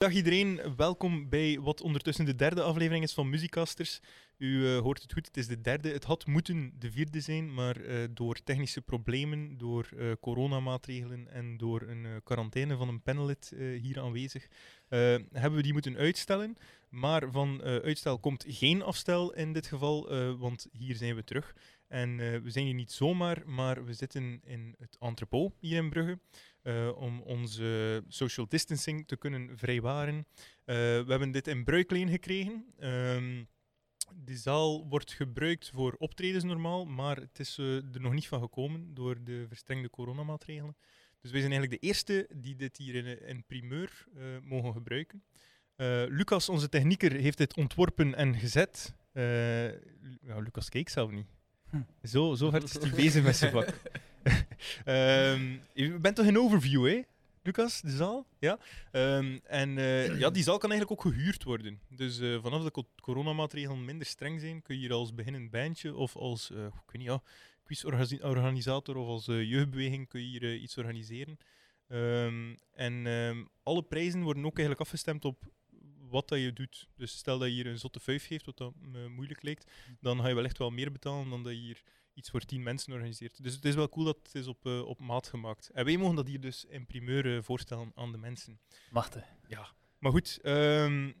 Dag iedereen, welkom bij wat ondertussen de derde aflevering is van Muziekasters. U eh, hoort het goed, het is de derde. Het had moeten de vierde zijn, maar eh, door technische problemen, door eh, coronamaatregelen en door een quarantaine van een panelid eh, hier aanwezig, hebben we die moeten uitstellen. Maar van uitstel komt geen afstel in dit geval, want hier zijn we terug. En we zijn hier niet zomaar, maar we zitten in het entrepot hier in Brugge. Eh, om onze social distancing te kunnen vrijwaren. Eh, we hebben dit in bruikleen gekregen. Ehm die zaal wordt gebruikt voor optredens normaal, maar het is eh, er nog niet van gekomen door de verstrengde coronamaatregelen. Dus wij zijn eigenlijk de eerste die dit hier in, in primeur mogen gebruiken. Lucas, onze technieker, heeft dit ontworpen en gezet. Ja, Lucas keek zelf niet. Hm. Zo, zo hard is hij bezig met zijn vak. Ehm, je bent toch in overview, hè? Lucas, de zaal? Ja. Ehm, en eh, ja, die zaal kan eigenlijk ook gehuurd worden. Dus eh, vanaf de co- coronamaatregelen minder streng zijn, kun je hier als beginnend bandje of als, eh, ik weet niet, ja, quizorganisator of als jeugdbeweging kun je hier iets organiseren. Ehm, en alle prijzen worden ook eigenlijk afgestemd op wat dat je doet. Dus stel dat je hier een zotte vijf geeft, wat dat moeilijk lijkt, dan ga je wel echt wel meer betalen dan dat je hier iets voor tien mensen organiseert. Dus het is wel cool dat het is op, eh, op maat gemaakt. En wij mogen dat hier dus in primeur eh, voorstellen aan de mensen. Wachten. Maar goed, ehm,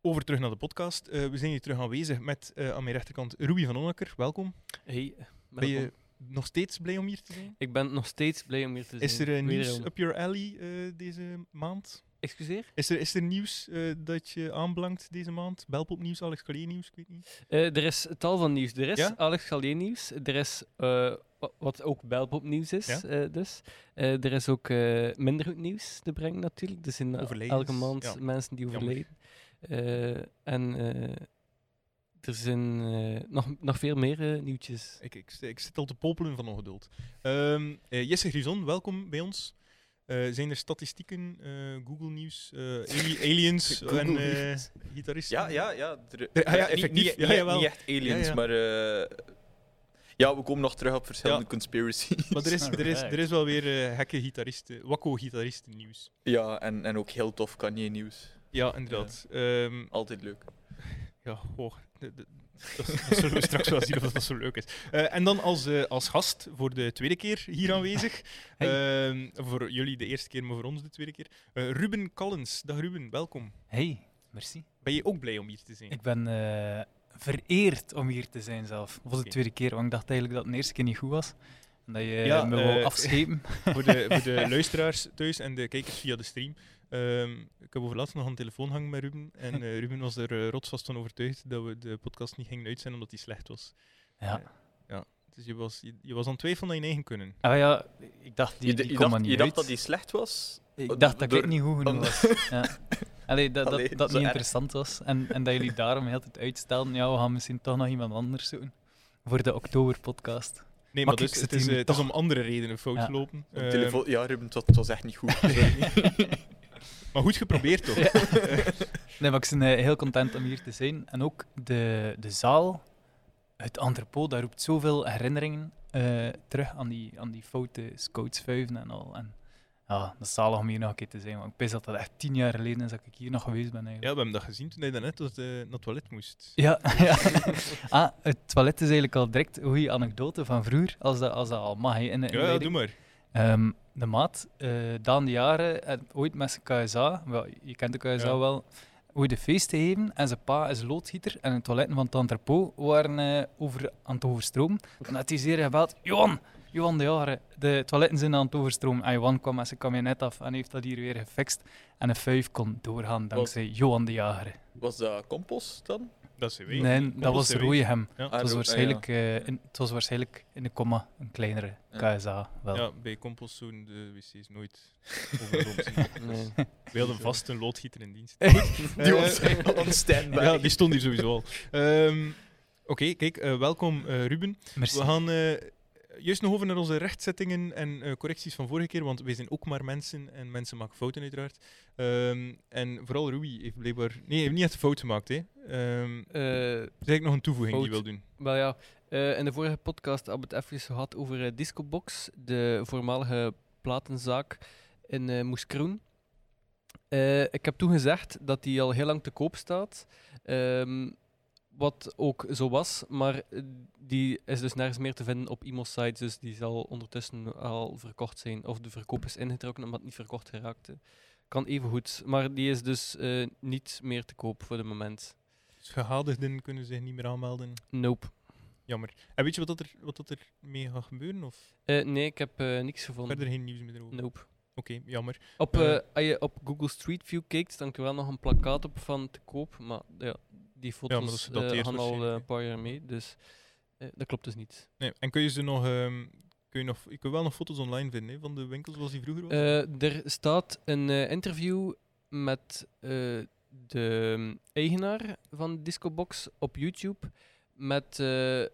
over terug naar de podcast. Eh, we zijn hier terug aanwezig met eh, aan mijn rechterkant Ruby van Onneker. Welkom. Hey, Ben je nog steeds blij om hier te zijn? Ik ben nog steeds blij om hier te zijn. Is er eh, nieuws up your alley eh, deze maand? Excuseer? Is er, is er nieuws eh, dat je aanbelangt deze maand? Belpop nieuws, Alex Collier nieuws, ik weet niet. Eh, er is tal van nieuws. Er is Ja? Alex Gallier nieuws. Er is eh, wa- wat ook Belpop nieuws is. Ja? eh, dus. Eh, er is ook eh, minder goed nieuws te brengen natuurlijk. Er zijn eh, Overlijdens, elke maand ja. mensen die. Eh, en eh, er zijn eh, nog, nog veel meer eh, nieuwtjes. Ik, ik, ik zit al te popelen van ongeduld. Ehm eh, Jesse Grison, welkom bij ons. Eh, zijn er statistieken, eh, Google Nieuws, eh, ali- aliens Google en eh Nieuws. gitaristen? Ja, ja, ja. Er- ah ja, effectief. Niet, echt aliens, Ja, ja. maar... eh, ja, we komen nog terug op verschillende Ja. conspiracies. Maar er is, er, is, er is wel weer eh gekke gitaristen, wakko-gitaristen nieuws. Ja, en, en ook heel tof Kanye-nieuws. Ja, inderdaad. Ehm, Altijd leuk. ja, de- de- dat, zullen we straks wel zien of dat zo leuk is. Eh, en dan als, eh, als gast voor de tweede keer hier aanwezig. Ehm, voor jullie de eerste keer, maar voor ons de tweede keer. Eh, Ruben Collins. Dag Ruben, welkom. Hey, merci. Ben je ook blij om hier te zijn? Ik ben vereerd om hier te zijn zelf. Voor de Oké. tweede keer, want ik dacht eigenlijk dat het de eerste keer niet goed was. En dat je Ja, me wou afschepen. voor, de, voor de luisteraars thuis en de kijkers via de stream. Ehm, ik heb overlaatst nog aan de telefoon hangen met Ruben. En eh, Ruben was er eh, rotsvast van overtuigd dat we de podcast niet gingen uitzenden omdat die slecht was. Ja. Dus je was, je, je was aan het twijfelen aan je eigen kunnen. Ah ja, ik dacht, die, je die je dacht, niet je dacht dat die slecht was? Ik dacht dat door- ik niet goed genoeg was. Ja. Allee, dat dat, Allee, dat zo niet erg. interessant was. En, en dat jullie daarom heel tijd uitstelden. Ja, we gaan misschien toch nog iemand anders zoeken. Voor de oktoberpodcast. Nee, Maar maar dus, het, is, eh, het is om andere redenen fout Ja. gelopen. Op Ehm, telefoon, ja, Ruben, het was, het was echt niet goed. Maar goed geprobeerd toch? Nee, maar ik ben eh, heel content om hier te zijn. En ook de, de zaal, het entrepot, daar roept zoveel herinneringen eh, terug aan die, aan die foute scoutsvuiven en al. En ja, dat is zalig om hier nog een keer te zijn. Want ik wist dat dat echt tien jaar geleden is dat ik hier nog geweest ben. Ja, Eigenlijk. we hebben dat gezien toen hij daarnet tot, eh, naar het toilet moest. Ja, ja. ah, het toilet is eigenlijk al direct een goede anekdote van vroeger, als dat, als dat al mag. in Ja, ja, doe maar. Ehm, de maat, eh Daan de Jaren, ooit met zijn KSA, wel, je kent de KSA Ja. wel, ooit een feest te geven. En zijn pa is loodgieter en de toiletten van het entrepot waren eh, over, aan het overstromen. Dan had hij zeer gebeld, Johan, Johan de Jaren, de toiletten zijn aan het overstromen. En Johan kwam met zijn kabinet af en heeft dat hier weer gefixt. En een vijf kon doorgaan dankzij Johan de Jager. Was dat compost dan? Dat is weer. Nee, dat was. Rooihem. Ja. Het Ah, was, ro- waarschijnlijk, eh, in, het was waarschijnlijk in de comma een kleinere Ja. KSA. Wel. Ja, bij compostzoen de wc's nooit. Nee. We hadden vast een loodgieter in dienst. Die Eh, was on standby. Ja, die stond hier sowieso al. Ehm, Oké, kijk, eh, welkom eh, Ruben. Merci. We gaan eh, juist nog over naar onze rechtzettingen en eh, correcties van vorige keer, want wij zijn ook maar mensen en mensen maken fouten uiteraard. Ehm, en vooral Rui heeft blijkbaar... Nee, heeft niet echt fout gemaakt, hè. Eh, er is eigenlijk nog een toevoeging die je wil doen. Wel ja, eh, in de vorige podcast hebben we het even gehad over Discobox, de voormalige platenzaak in eh Moeskroen. Ik heb toen gezegd dat die al heel lang te koop staat. Ehm, wat ook zo was, maar eh, die is dus nergens meer te vinden op emo-sites. Dus die zal ondertussen al verkocht zijn. Of de verkoop is ingetrokken omdat het niet verkocht geraakte. Kan even goed. Maar die is dus eh, niet meer te koop voor het moment. Dus kunnen zich niet meer aanmelden. Nope. Jammer. En weet je wat, dat er, wat dat er mee gaat gebeuren? Of Eh, nee, ik heb niks gevonden. verder geen nieuws meer over? Nope. Oké, jammer. Op, als je op Google Street View kijkt, staan er wel nog een plakkaat op van te koop. Maar ja, die foto's eh, gaan al eh, waarschijnlijk, een paar jaar mee. Dus eh, dat klopt dus niet. Nee. En kun je ze nog... ehm, kun je, nog je kunt wel nog foto's online vinden hè, van de winkels zoals die vroeger was? Eh, er staat een eh, interview met eh, de mm, eigenaar van Discobox op YouTube. Met eh, eh,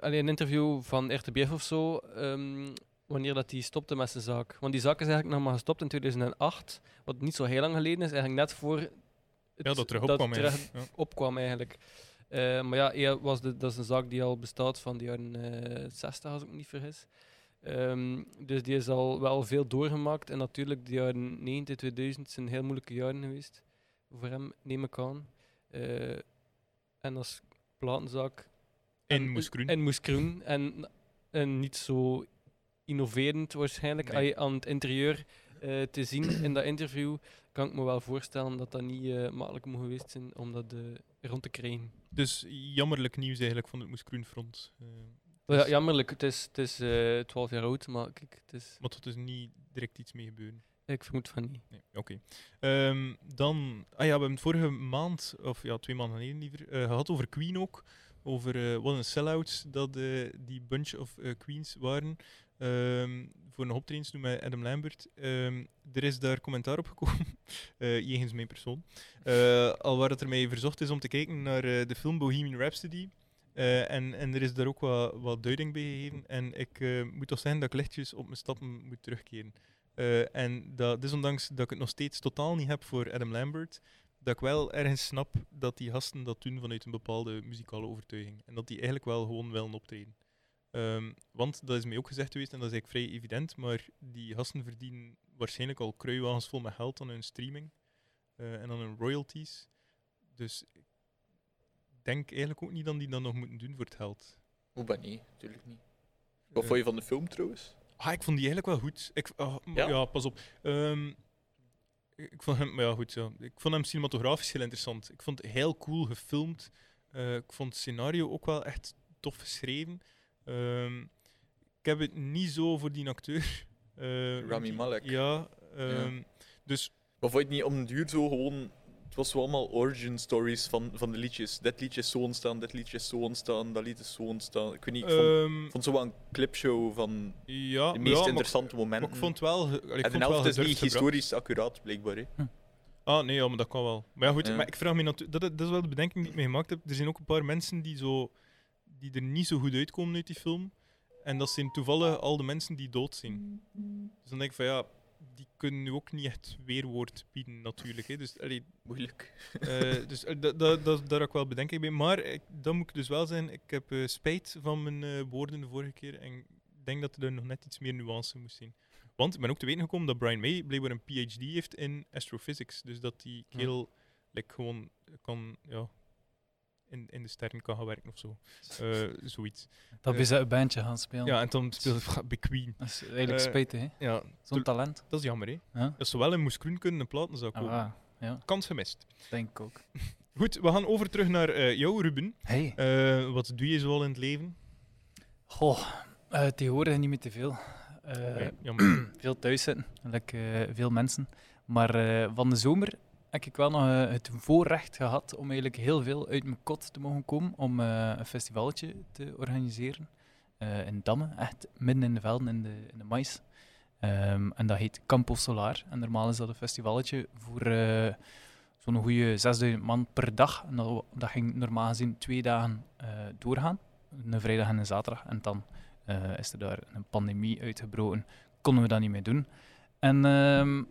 alleen een interview van RTBF of zo. ehm, wanneer dat hij stopte met zijn zaak. Want die zaak is eigenlijk nog maar gestopt in 2008. Wat niet zo heel lang geleden is. Eigenlijk net voor. Ja, dat terug opkwam terug eigenlijk. Ja. opkwam eigenlijk. Eh, maar ja, was de, dat is een zaak die al bestaat van de jaren eh 60, als ik me niet vergis. Ehm, dus die is al wel veel doorgemaakt. En natuurlijk, de jaren 90, 2000 zijn heel moeilijke jaren geweest. Voor hem, neem ik aan. Eh, en als platenzaak. In en- Moeskroen. In Moeskroen. En, en niet zo innoverend waarschijnlijk. Nee. Aan het interieur eh, te zien in dat interview, kan ik me wel voorstellen dat dat niet eh, makkelijk moet geweest zijn om dat eh, rond te krijgen. Dus jammerlijk nieuws eigenlijk van het Moeskroenfront. Eh Maar ja, Dus- jammerlijk, het is, het is eh 12 jaar oud, maar kijk, het is, maar tot is niet direct iets mee gebeuren. ik vermoed van niet. Nee, oké. Ehm, dan, ah ja, we hebben het vorige maand, of ja, twee maanden geleden liever, eh, gehad over Queen ook. Over wat een sell-outs dat die bunch of Queens waren. Ehm, voor een optredens doen met Adam Lambert. Ehm, er is daar commentaar op gekomen, eh jegens mijn persoon. Eh, al waar het er mij verzocht is om te kijken naar eh, de film Bohemian Rhapsody. En, en er is daar ook wat, wat duiding bij gegeven. En ik moet toch zeggen dat ik lichtjes op mijn stappen moet terugkeren. En dat, desondanks dat ik het nog steeds totaal niet heb voor Adam Lambert, dat ik wel ergens snap dat die gasten dat doen vanuit een bepaalde muzikale overtuiging. En dat die eigenlijk wel gewoon willen optreden. Ehm, want dat is mij ook gezegd geweest, en dat is eigenlijk vrij evident, maar die gasten verdienen waarschijnlijk al kruiwagens vol met geld aan hun streaming eh, en aan hun royalties. Dus ik denk eigenlijk ook niet dat die dat nog moeten doen voor het geld. Hoe ben nee, natuurlijk niet. Wat Eh, vond je van de film trouwens? Ah, ik vond die eigenlijk wel goed. Ik, ah, Ja? ja? pas op. Ehm, ik vond hem, maar ja, goed zo. Ik vond hem cinematografisch heel interessant. Ik vond het heel cool gefilmd. Eh, ik vond het scenario ook wel echt tof geschreven. Ehm, ik heb het niet zo voor die acteur. eh, Rami Malek. Ja, ehm, dus Maar vond je het niet om den duur zo gewoon... Het was zo allemaal origin stories van, van de liedjes. Dit liedje is zo ontstaan, dit liedje is zo ontstaan, dat lied is zo ontstaan. Ik weet niet, ik vond, vond zo wel een clipshow van ja, de meest ja, maar ik- interessante momenten. maar ik vond wel. ik en vond de helft is niet gebracht. historisch accuraat, blijkbaar. Hè. Ah, nee, ja, maar dat kan wel. Maar ja, goed, Ja. maar ik vraag me natuurlijk... Dat, dat is wel de bedenking die ik me gemaakt heb. Er zijn ook een paar mensen die, zo, die er niet zo goed uitkomen uit die film. En dat zijn toevallig al de mensen die dood zijn. Dus dan denk ik van, ja, die kunnen nu ook niet echt weerwoord bieden, natuurlijk. Hè. Dus, allee, Moeilijk. eh, dus eh, da- da- da- daar heb ik wel bedenking bij. Maar ik, dan moet ik dus wel zijn, ik heb eh, spijt van mijn woorden de vorige keer. En ik denk dat er nog net iets meer nuance moest zijn. Want ik ben ook te weten gekomen dat Brian May blijkbaar een PhD heeft in astrophysics. Dus dat die Ja. like, gewoon kan, ja, in, in de sterren kan gaan werken of zo. Eh, zoiets. Dat Eh, is een bandje gaan spelen. Ja, en dan speelt hij bij Queen. Dat is eigenlijk Eh, spijtig, hè? Ja, Zo'n talent. dat is jammer, hè. Ja? Dat zowel in Moes Kroen kunnen een platen zou Ah, komen. waar. ja, Kans gemist. denk ik ook. Goed, we gaan over terug naar eh, jou, Ruben. Hey. Eh, wat doe je zoal in het leven? Goh, eh, tegenwoordig niet meer te veel. Eh, jammer. veel thuis zitten, like, eh, veel mensen. Maar eh, van de zomer heb ik wel nog eh, het voorrecht gehad om eigenlijk heel veel uit mijn kot te mogen komen om eh, een festivaletje te organiseren. eh, in Damme, echt midden in de velden, in de, in de mais. Ehm, en dat heet Campo Solar. En normaal is dat een festivaletje voor zo'n goede 6000 man per dag. En dat, dat ging normaal gezien twee dagen doorgaan. Een vrijdag en een zaterdag. En dan is er daar een pandemie uitgebroken. Konden we dat niet meer doen. En ehm,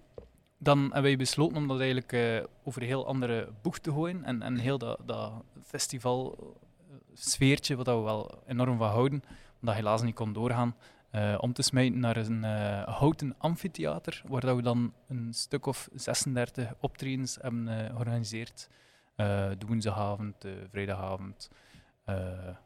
dan hebben wij besloten om dat eigenlijk eh, over een heel andere boeg te gooien. En, en heel dat, dat festival eh, wat we wel enorm van houden, omdat helaas niet kon doorgaan, eh, om te smijten naar een houten amfitheater, waar dat we dan een stuk of 36 optredens hebben georganiseerd. De woensdagavond, de vrijdagavond,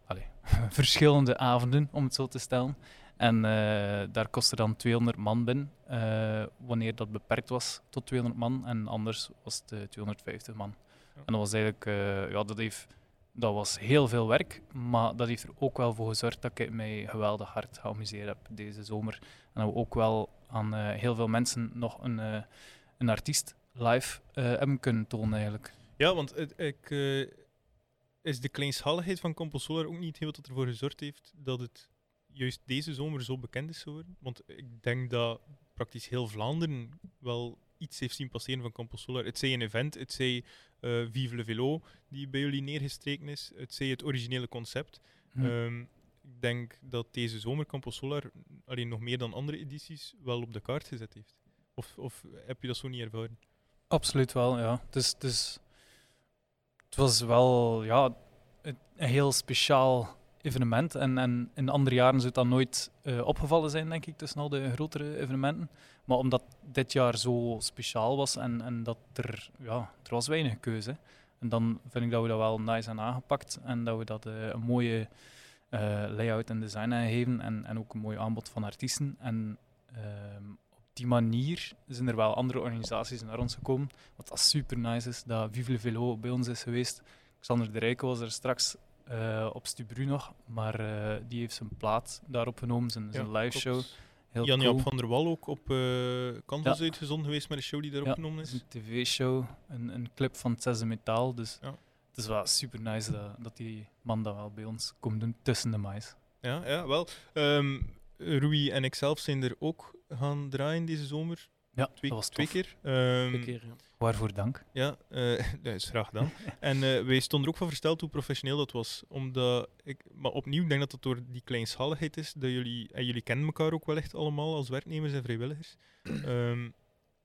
allee, verschillende avonden, om het zo te stellen. En eh, daar kostte dan 200 man binnen, eh, wanneer dat beperkt was tot 200 man. En anders was het eh, 250 man. Ja. En dat was eigenlijk, eh, ja, dat, heeft, dat was heel veel werk, maar dat heeft er ook wel voor gezorgd dat ik mij geweldig hard geamuseerd heb deze zomer. En dat we ook wel aan eh, heel veel mensen nog een, eh, een artiest live eh, hebben kunnen tonen eigenlijk. Ja, want ik, eh, is de kleinschaligheid van Campus Solar ook niet heel wat ervoor gezorgd heeft dat het juist deze zomer zo bekend is geworden? Want ik denk dat praktisch heel Vlaanderen wel iets heeft zien passeren van Campus Solar. Het zij een event, het zij eh, Vive le Velo, die bij jullie neergestreken is, het zij het originele concept. Hm. Ehm, ik denk dat deze zomer Campus Solar alleen nog meer dan andere edities wel op de kaart gezet heeft. Of, of heb je dat zo niet ervaren? Absoluut wel, ja. Dus, dus het was wel ja, een heel speciaal evenement. En, en in andere jaren zou dan nooit eh, opgevallen zijn, denk ik, tussen al de grotere evenementen. Maar omdat dit jaar zo speciaal was en, en dat er, ja, er was weinig keuze. En dan vind ik dat we dat wel nice hebben aangepakt en dat we dat eh, een mooie eh, layout en design hebben gegeven en, en ook een mooi aanbod van artiesten. En ehm, op die manier zijn er wel andere organisaties naar ons gekomen. Wat dat super nice is, dat Vive le bij ons is geweest. Xander de Rijken was er straks eh, op Stubru nog, maar eh, die heeft zijn plaat daarop genomen, zijn, zijn Ja, live show. Heel Jan-Jaap cool. van der Wal ook op eh Canvas Ja. uitgezonden geweest met een show die daar Ja, opgenomen is is. een tv-show, een, een clip van het Zesde Metaal. Dus Ja. het is wel super nice dat, dat die man dat wel bij ons komt doen tussen de mais. Ja, ja wel. Ehm Rui en ikzelf zijn er ook gaan draaien deze zomer. Ja, Twee, dat was twee keer. Ehm, Twee keer, ja. Waarvoor dank. Ja, eh dat is graag gedaan. en eh, wij stonden er ook van versteld hoe professioneel dat was. Omdat ik, maar opnieuw, ik denk dat het door die kleinschaligheid is. Dat jullie, en jullie kennen elkaar ook wel echt allemaal als werknemers en vrijwilligers. Ehm,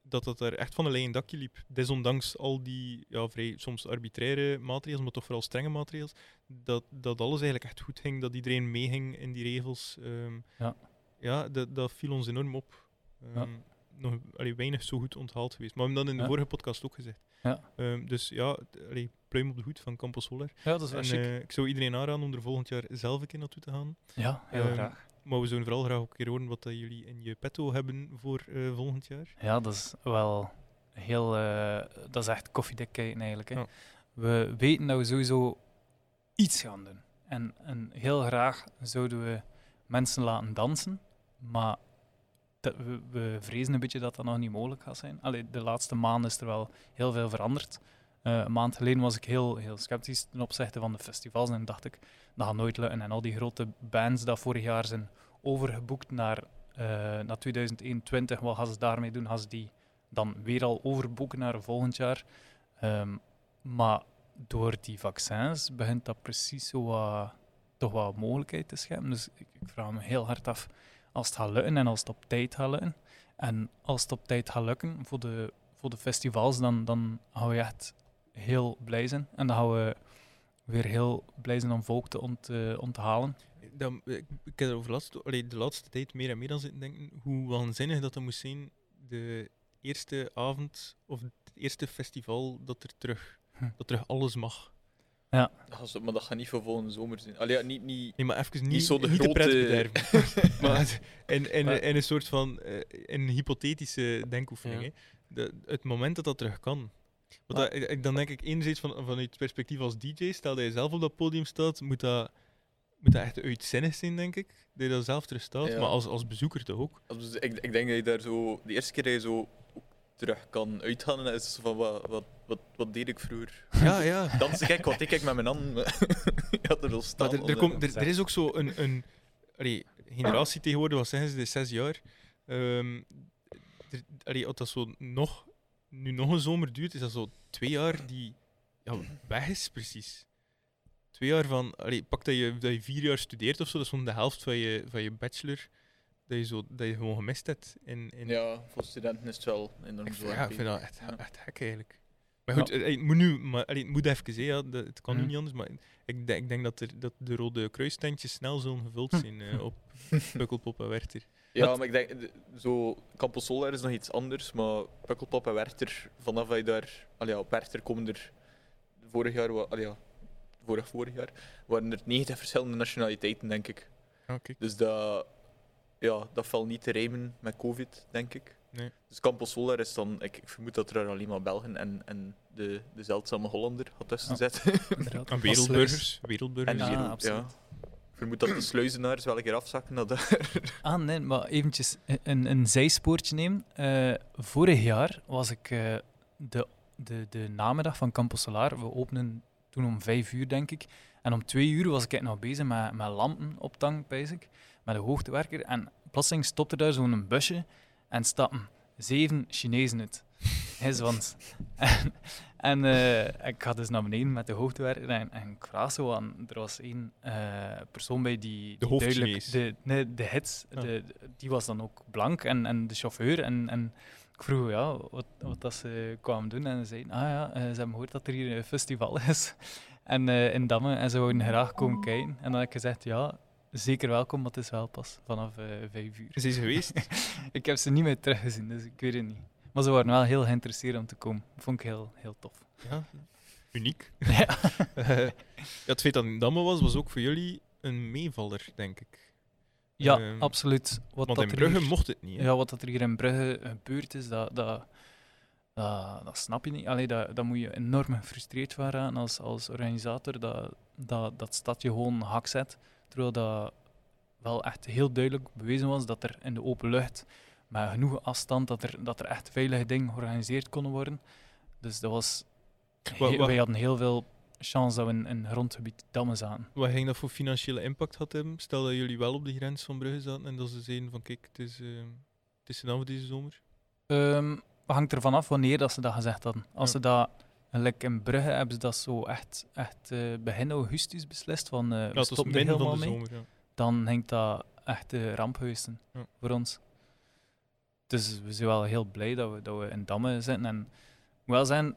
dat dat er echt van een leien dakje liep. Desondanks al die ja, vrij soms arbitraire maatregelen, maar toch vooral strenge maatregelen. Dat, dat alles eigenlijk echt goed ging. Dat iedereen meeging in die regels. Ehm, Ja. ja dat, dat viel ons enorm op. Ja. Nog allee, weinig zo goed onthaald geweest. Maar we hebben dat in de Ja. vorige podcast ook gezegd. Ja. Ehm, dus ja, allee, pluim op de hoed van Campus Solar. Ja, dat is wel En, chic. eh, ik zou iedereen aanraden om er volgend jaar zelf een keer naartoe te gaan. ja, heel ehm, graag. Maar we zouden vooral graag ook een keer horen wat dat jullie in je petto hebben voor eh, volgend jaar. Ja, dat is wel heel... eh, dat is echt koffiedik kijken eigenlijk. Hè. Ja. We weten dat we sowieso iets gaan doen. En, en heel graag zouden we mensen laten dansen, maar we, vrezen een beetje dat dat nog niet mogelijk gaat zijn. Allee, de laatste maanden is er wel heel veel veranderd. Eh, een maand geleden was ik heel, heel sceptisch ten opzichte van de festivals en dacht ik, dat gaat nooit lukken. En al die grote bands die vorig jaar zijn overgeboekt naar, eh, naar 2021, wat gaan ze daarmee doen? Gaan ze die dan weer al overboeken naar volgend jaar? Ehm, maar door die vaccins begint dat precies zo toch wat mogelijkheid te scheppen. Dus ik, ik vraag me heel hard af als het gaat lukken en als het op tijd gaat lukken. En als het op tijd gaat lukken voor de, voor de festivals, dan, dan gaan we echt heel blij zijn. En dan gaan we weer heel blij zijn om volk te ont, eh, onthalen. Dan, ik, ik heb er over laatst, allee, de laatste tijd meer en meer aan zitten denken hoe waanzinnig dat dat moest zijn de eerste avond of het eerste festival dat er terug, Hm. dat terug alles mag. Dat zo- maar dat gaat niet voor volgende zomer zijn. Allee, ja, niet, niet, Nee, maar even niet, niet zo de niet grote... de maar het- in, in, Maar- in een soort van eh, een hypothetische denkoefening. Ja. Hè. De, het moment dat dat terug kan. Want dat- dan denk ik enerzijds van, vanuit het perspectief als DJ, stel dat je zelf op dat podium staat, moet dat, moet dat echt uitzinnig zijn, denk ik. Dat je dat zelf terug staat. Ja. Maar als, als bezoeker toch ook. Dus ik, ik denk dat je daar zo... De eerste keer dat je zo terug kan uitgaan, en dat is van, wat, wat, wat, wat deed ik vroeger? Ja, ja. Dansen gek, wat deed ik met mijn handen? ja, er wel staan. Maar er, er, komt, er, er is ook zo een, een allee, generatie tegenwoordig, wat zeggen ze, de zes jaar. Er, allee, als dat zo nog, nu nog een zomer duurt, is dat zo twee jaar die ja, weg is, precies. Twee jaar van, allee, pak dat je, dat je vier jaar studeert of zo, dat is gewoon de helft van je, van je bachelor, dat je, zo, dat je gewoon gemist hebt. In, in, Ja, voor studenten is het wel enorm ik, zwaar. ja, ik vind dat echt, Ja. echt gek eigenlijk. Maar goed, eh, het moet nu, maar het moet even, hè, het kan nu Mhm. niet anders. Maar ik denk, ik denk dat, er, dat de rode kruistentjes snel zullen gevuld Hm. zijn eh, op Pukkelpop en Werther. Ja, maar ik denk, de- zo, Campus Solar is nog iets anders, maar Pukkelpop en Werther, vanaf dat je daar... Allee, ja, op Werther komen er vorig jaar, allee, ja, vorig, vorig jaar, waren er 90 verschillende nationaliteiten, denk ik. Ah. Dus dat, ja, dat valt niet te rijmen met COVID, denk ik. Nee. Dus Campus Solar is dan, ik, ik vermoed dat er alleen maar Belgen en, en de, de zeldzame Hollander had tussen Ja. zitten. Als wereldburgers. En wereldburgers. Ah, wereld- absoluut. ja. Ik vermoed dat de sluizenaars wel een keer afzakken naar daar. Ah, nee, maar eventjes een, een zijspoortje nemen. Eh, vorig jaar was ik eh, de, de, de namiddag van Campus Solar. We openen toen om vijf uur, denk ik. En om twee uur was ik nog bezig met, met lampen op tang, pijs ik, met een hoogtewerker. En plotseling stopte daar zo'n busje en stappen zeven Chinezen uit. Hij want En, en eh, ik ga dus naar beneden met de hoogtewerker en, en ik vraag zo aan... Er was één eh, persoon bij die, De duidelijk... De, nee, de hits, Ah. de, die was dan ook blank en, en de chauffeur. En, en ik vroeg ja, wat, wat dat ze kwamen doen. En ze zeiden, ah ja, eh, ze hebben gehoord dat er hier een festival is. En in Damme, en ze wouden graag komen kijken. En dan heb ik gezegd, ja, zeker welkom, maar het is wel pas vanaf eh, vijf uur. Is ze geweest? ik heb ze niet meer teruggezien, dus ik weet het niet. Maar ze waren wel heel geïnteresseerd om te komen. Vond ik heel, heel tof. ja. Uniek. Ja. Ja, het feit dat het in Damme was, was ook voor jullie een meevaller, denk ik. Ja, Ehm, absoluut. Wat Want dat in Brugge hier- mocht het niet. hè? Ja, wat dat er hier in Brugge gebeurd is, dat, dat, dat, dat snap je niet. Allee, dat, dat moet je enorm gefrustreerd van raken als, als organisator, dat, dat dat stad je gewoon hak zet. Terwijl dat wel echt heel duidelijk bewezen was dat er in de open lucht, met genoeg afstand, dat er, dat er echt veilige dingen georganiseerd konden worden. Dus dat was... Wij hadden heel veel chance dat we in een grondgebied Damme zaten. Wat ging dat voor financiële impact had hebben? Stel dat jullie wel op de grens van Brugge zaten en dat ze zeiden van kijk, het is, eh, het is gedaan voor deze zomer. Ehm hangt ervan af wanneer dat ze dat gezegd hadden. Als Ja. ze dat, in Brugge, hebben ze dat zo echt, echt eh, begin augustus beslist, van Ja, we was stoppen er midden van helemaal de mee. zomer. Ja. Dan hangt dat echt de ramp geweest zijn Ja. voor ons. Dus we zijn wel heel blij dat we, dat we in Damme zitten. En wel zijn,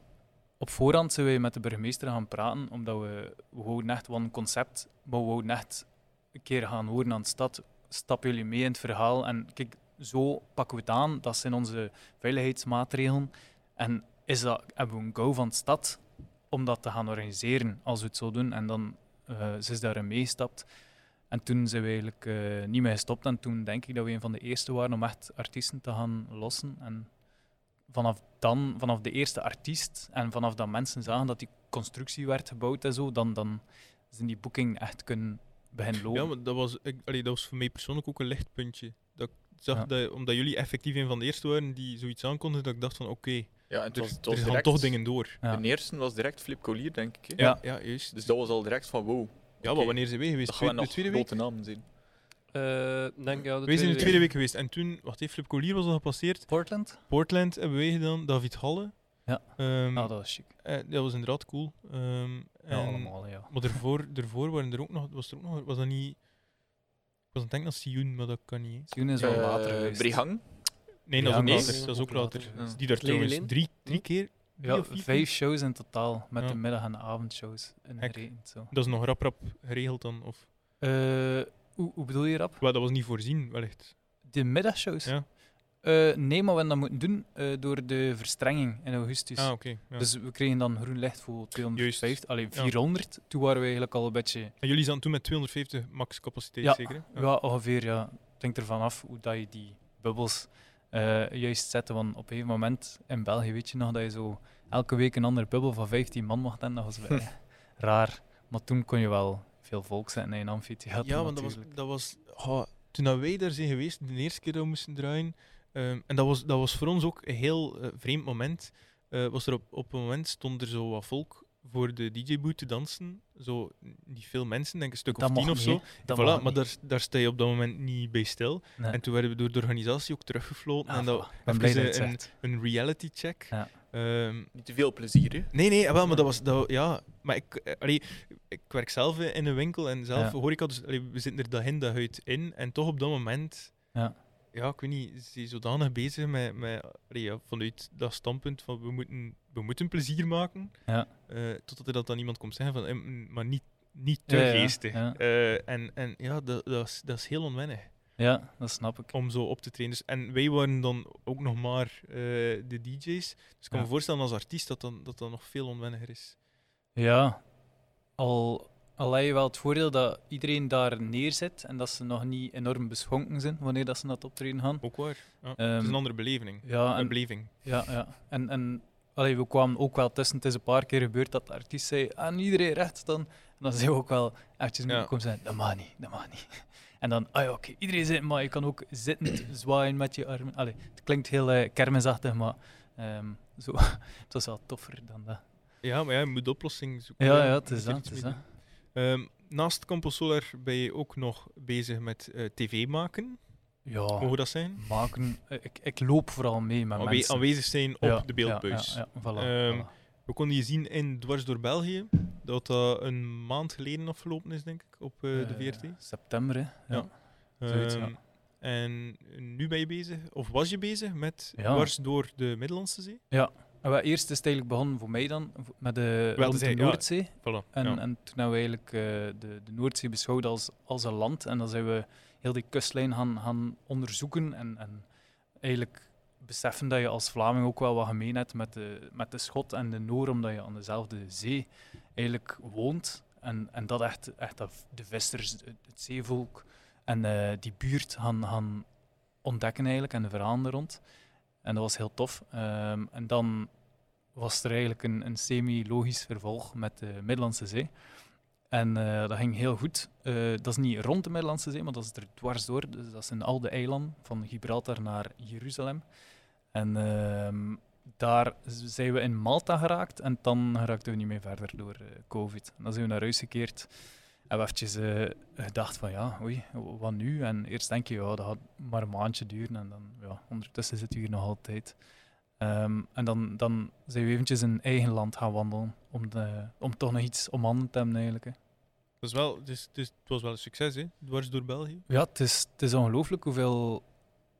op voorhand zijn we met de burgemeester gaan praten, omdat we, we wouden echt wel een concept, maar we wouden echt een keer gaan horen aan de stad. Stappen jullie mee in het verhaal? En kijk, zo pakken we het aan. Dat zijn onze veiligheidsmaatregelen. En is dat, hebben we een go van de stad om dat te gaan organiseren als we het zo doen? En dan eh ze is daarin meegestapt. En toen zijn we eigenlijk eh, niet meer gestopt. En toen denk ik dat we een van de eerste waren om echt artiesten te gaan lossen. En vanaf dan, vanaf de eerste artiest en vanaf dat mensen zagen dat die constructie werd gebouwd en zo, dan, dan zijn die boekingen echt kunnen beginnen lopen. Ja, maar dat was, ik, allee, dat was voor mij persoonlijk ook een lichtpuntje. Dat ik zag Ja. dat, omdat jullie effectief een van de eerste waren die zoiets aankondigden, dat ik dacht van oké, Ja, en het er, was, het er was gaan direct, toch dingen door. Ja. De eerste was direct Flip Collier, denk ik. hè. Ja. ja juist. Dus dat was al direct van wow. ja, maar wanneer zijn wij geweest? Dat gaan we de nog tweede week? grote namen zien. Eh, denk, ja, de Wij zijn de tweede week. geweest. En toen, wacht even, Flip Collier was al gepasseerd. Portland? Portland hebben wij gedaan, David Halle. Ja. Ehm, Ah, dat was chic. eh, dat was inderdaad cool. Ehm, Ja, en- allemaal, ja. Maar daarvoor, daarvoor waren er ook nog, was er ook nog, was dat niet... Ik was aan het denken aan Sioen, maar dat kan niet. hè. Sioen is wel Eh, later geweest. Brihang. Nee, dat is ook later. Dat is ook later. geweest. Die daar trouwens drie, drie keer... Ja, vijf shows in totaal, met Ja. de middag- en de avondshows gerekend. Zo. Dat is nog rap rap geregeld dan? Of, Eh, hoe, hoe bedoel je, Rap? wel, dat was niet voorzien, wellicht. De middagshows? Ja. Eh, nee, maar we hebben dat moeten doen eh, door de verstrenging in augustus. Ah, ja. Dus we kregen dan groen licht voor 250, alleen Ja. 400. Toen waren we eigenlijk al een beetje... En jullie zaten toen met 250 max capaciteit, Ja, zeker? hè? Ja, ongeveer. Ja. Het hangt ervan af hoe dat je die bubbels eh, juist zet. Want op een gegeven moment in België weet je nog dat je zo elke week een andere bubbel van 15 man mocht hebben. Dat was wel raar. Maar toen kon je wel veel volk zetten in een amfitheater. Ja, want dat was, dat was oh, toen wij daar zijn geweest, de eerste keer dat we moesten draaien, ehm, en dat was, dat was voor ons ook een heel eh, vreemd moment. eh, was er op, op een moment stond er zo wat volk voor de DJ-boot te dansen. Zo, niet veel mensen, denk een stuk Dat of tien of zo. Voilà, maar daar, daar sta je op dat moment niet bij stil. Nee. En toen werden we door de organisatie ook teruggefloten. Ah, en dat, voilà. Ik dat een, een reality check. Ja. Ehm, Niet te veel plezier, hè. Nee, nee, wel, maar dat was, dat, ja, maar ik, eh, allee, ik werk zelf in een winkel en zelf Ja. hoor ik al, dus allee, we zitten er dag in, dag uit in, en toch op dat moment Ja. Ja, ik weet niet, ze is zodanig bezig met, met ja, vanuit dat standpunt van we moeten, we moeten plezier maken, Ja. eh, totdat er dat dan iemand komt zeggen van, mm, maar niet, niet te Ja, geestig. Eh, en, en ja, dat, dat, is, dat is heel onwennig Ja, dat snap ik. om zo op te treden. Dus, en wij waren dan ook nog maar eh, de DJ's. Dus ik kan me voorstellen als artiest dat dan, dat dan nog veel onwenniger is. Ja, al, al heb je wel het voordeel dat iedereen daar neerzet en dat ze nog niet enorm beschonken zijn wanneer dat ze naar het optreden gaan. Ook waar. Ja. het Ehm, is een andere beleving. Ja, Een en, beleving. ja, ja. en, en allee, we kwamen ook wel tussen. Het is een paar keer gebeurd dat de artiest zei aan iedereen recht dan. En dan zijn we ook wel eventjes Ja. komen zeggen, dat mag niet, dat mag niet. En dan, ah ja, oké, iedereen zit, maar je kan ook zittend zwaaien met je armen. Allee, het klinkt heel eh, kermisachtig, maar ehm, zo, het was wel toffer dan dat. Ja, maar ja, je moet oplossingen zoeken. Ja, ja, het is dat. Het is dat. Ehm, naast Campus Solar ben je ook nog bezig met eh, tv maken. Ja, Mogen dat zijn? maken. eh, Ik, ik loop vooral mee met Aanwe- mensen. aanwezig zijn op Ja, de beeldbuis. Ja, ja, ja, voilà, Ehm, voilà. We konden je zien in Dwars door België, dat dat een maand geleden afgelopen is, denk ik, op eh, de Eh, VRT. September, hè. Ja. Ja. zoiets, ja. Ehm, En nu ben je bezig, of was je bezig met Ja. Dwars door de Middellandse Zee? En wel, eerst is het eigenlijk begonnen voor mij dan, met de, Wel, de ja. Noordzee. Voilà. En, ja. en toen hebben we eigenlijk eh, de, de Noordzee beschouwd als, als een land. En dan zijn we heel die kustlijn gaan, gaan onderzoeken. En, en eigenlijk beseffen dat je als Vlaming ook wel wat gemeen hebt met de, met de Schot en de Noor, omdat je aan dezelfde zee eigenlijk woont. En, en dat echt, echt de vissers, het, het zeevolk en eh, die buurt gaan, gaan ontdekken eigenlijk en de verhalen er rond. En dat was heel tof. Ehm, en dan was er eigenlijk een, een semi-logisch vervolg met de Middellandse Zee. En eh, dat ging heel goed. Eh, dat is niet rond de Middellandse Zee, maar dat is er dwars door. Dus dat zijn al de eilanden, van Gibraltar naar Jeruzalem. En ehm, daar zijn we in Malta geraakt en dan geraakten we niet meer verder door eh, COVID. En dan zijn we naar huis gekeerd en we eventjes eh, gedacht van ja, oei, wat nu? En eerst denk je, ja, dat gaat maar een maandje duren en dan, ja, ondertussen zitten we hier nog altijd. Ehm, en dan, dan zijn we eventjes in eigen land gaan wandelen, om, de, om toch nog iets om handen te hebben eigenlijk. Hè. Dat is wel, het, is, het, is- het was wel een succes, hè? Dwars door België. Ja, het is, het is ongelooflijk hoeveel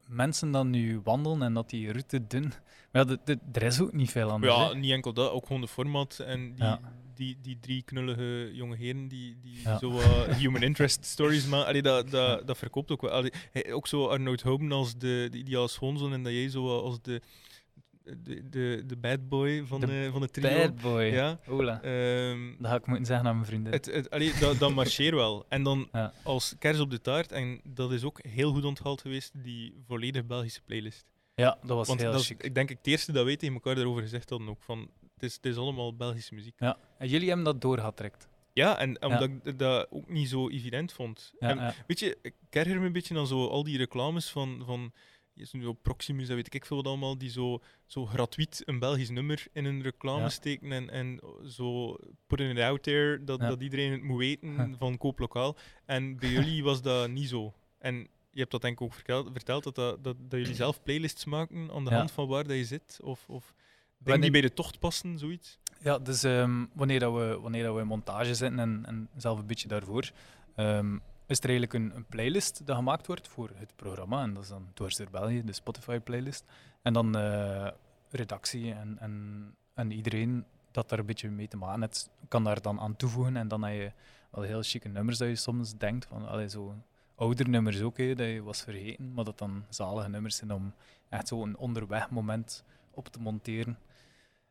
mensen dan nu wandelen en dat die route doen. Maar ja, de- de- er is ook niet veel anders. Ja, niet enkel dat, ook gewoon de format en die, Ja. Die, die drie knullige jonge heren die, die Ja. zo human interest stories maken. Allee, dat, dat, dat verkoopt ook wel. Allee, hij- ook zo Arnoud Hoben als de, die, die als schoonzoon en dat jij zo als de, de, de, de bad boy van De de, van het trio. Bad boy. Ja. Ola. Ehm, Dat ga ik moeten zeggen aan mijn vrienden. het, het, allee, dat, dat marcheert wel. En dan Ja. als kers op de taart, en dat is ook heel goed onthaald geweest, die volledig Belgische playlist. Ja, dat was Want heel dat is, chic. ik denk ik het eerste dat wij tegen elkaar daarover gezegd hadden ook. Van, het, is, het is allemaal Belgische muziek. Ja. En jullie hebben dat doorgetrekt. Ja, en omdat ik dat ook niet zo evident vond. Ja, en ja. weet je, ik erger me een beetje aan zo al die reclames van, van je is nu op Proximus, dat weet ik veel wat allemaal, die zo, zo gratuit een Belgisch nummer in een reclame steken en, en zo putting it out there, dat, dat iedereen het moet weten van koop lokaal. En bij jullie was dat niet zo. En je hebt dat denk ik ook verteld, verteld dat, dat, dat, dat jullie zelf playlists maken aan de hand van waar dat je zit, of, of Wanneer- die bij de tocht passen, zoiets. Ja, dus ehm, wanneer, dat we, wanneer dat we in montage zitten en, en zelf een beetje daarvoor, ehm, is er eigenlijk een, een playlist dat gemaakt wordt voor het programma. En dat is dan Dwars door België, de Spotify-playlist. En dan eh, redactie en, en, en iedereen dat daar een beetje mee te maken heeft, kan daar dan aan toevoegen. En dan heb je wel heel chique nummers dat je soms denkt van, allee, zo ouder nummers ook, hè, dat je was vergeten, maar dat dan zalige nummers zijn om echt zo een onderweg moment op te monteren.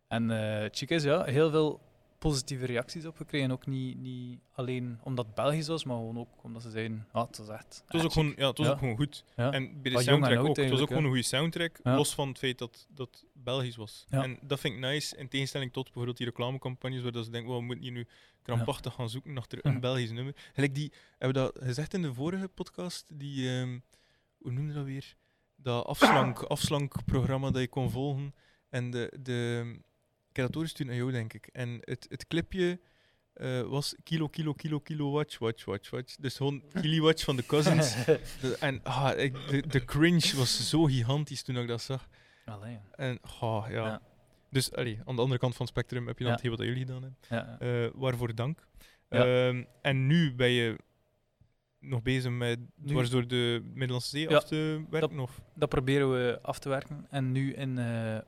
En eh het chique is, ja, heel veel positieve reacties op gekregen. Ook niet, niet alleen omdat het Belgisch was, maar gewoon ook omdat ze zeiden, ah, het was echt... Het was, ook gewoon, ja, het was Ja. ook gewoon goed. Ja. En bij de Wat en soundtrack ook. Het was ook gewoon een goede soundtrack, Ja. los van het feit dat dat Belgisch was. En dat vind ik nice, in tegenstelling tot bijvoorbeeld die reclamecampagnes, waar dat ze denken, well, we moeten hier nu krampachtig gaan zoeken achter een. Belgisch nummer. Gelijk die, hebben we dat gezegd in de vorige podcast, die, ehm, hoe noemde dat weer? Dat afslank, afslankprogramma dat je kon volgen. En de, de, ik heb dat doorgestuurd naar jou, denk ik. En het, het clipje eh, was kilo, kilo, kilo, kilo, watch, watch, watch, watch. Dus gewoon kilowatch van de Cousins. De- en ah, ik, de, de cringe was zo gigantisch toen ik dat zag. Allee, En ah, ja. Ja. Dus allee, aan de andere kant van het spectrum heb je dan Ja. hetgeen wat jullie gedaan hebben. ja. Eh, waarvoor dank. Ehm, en nu ben je nog bezig met dwars door de Middellandse Zee af te werken? Of? Dat proberen we af te werken. En nu in eh,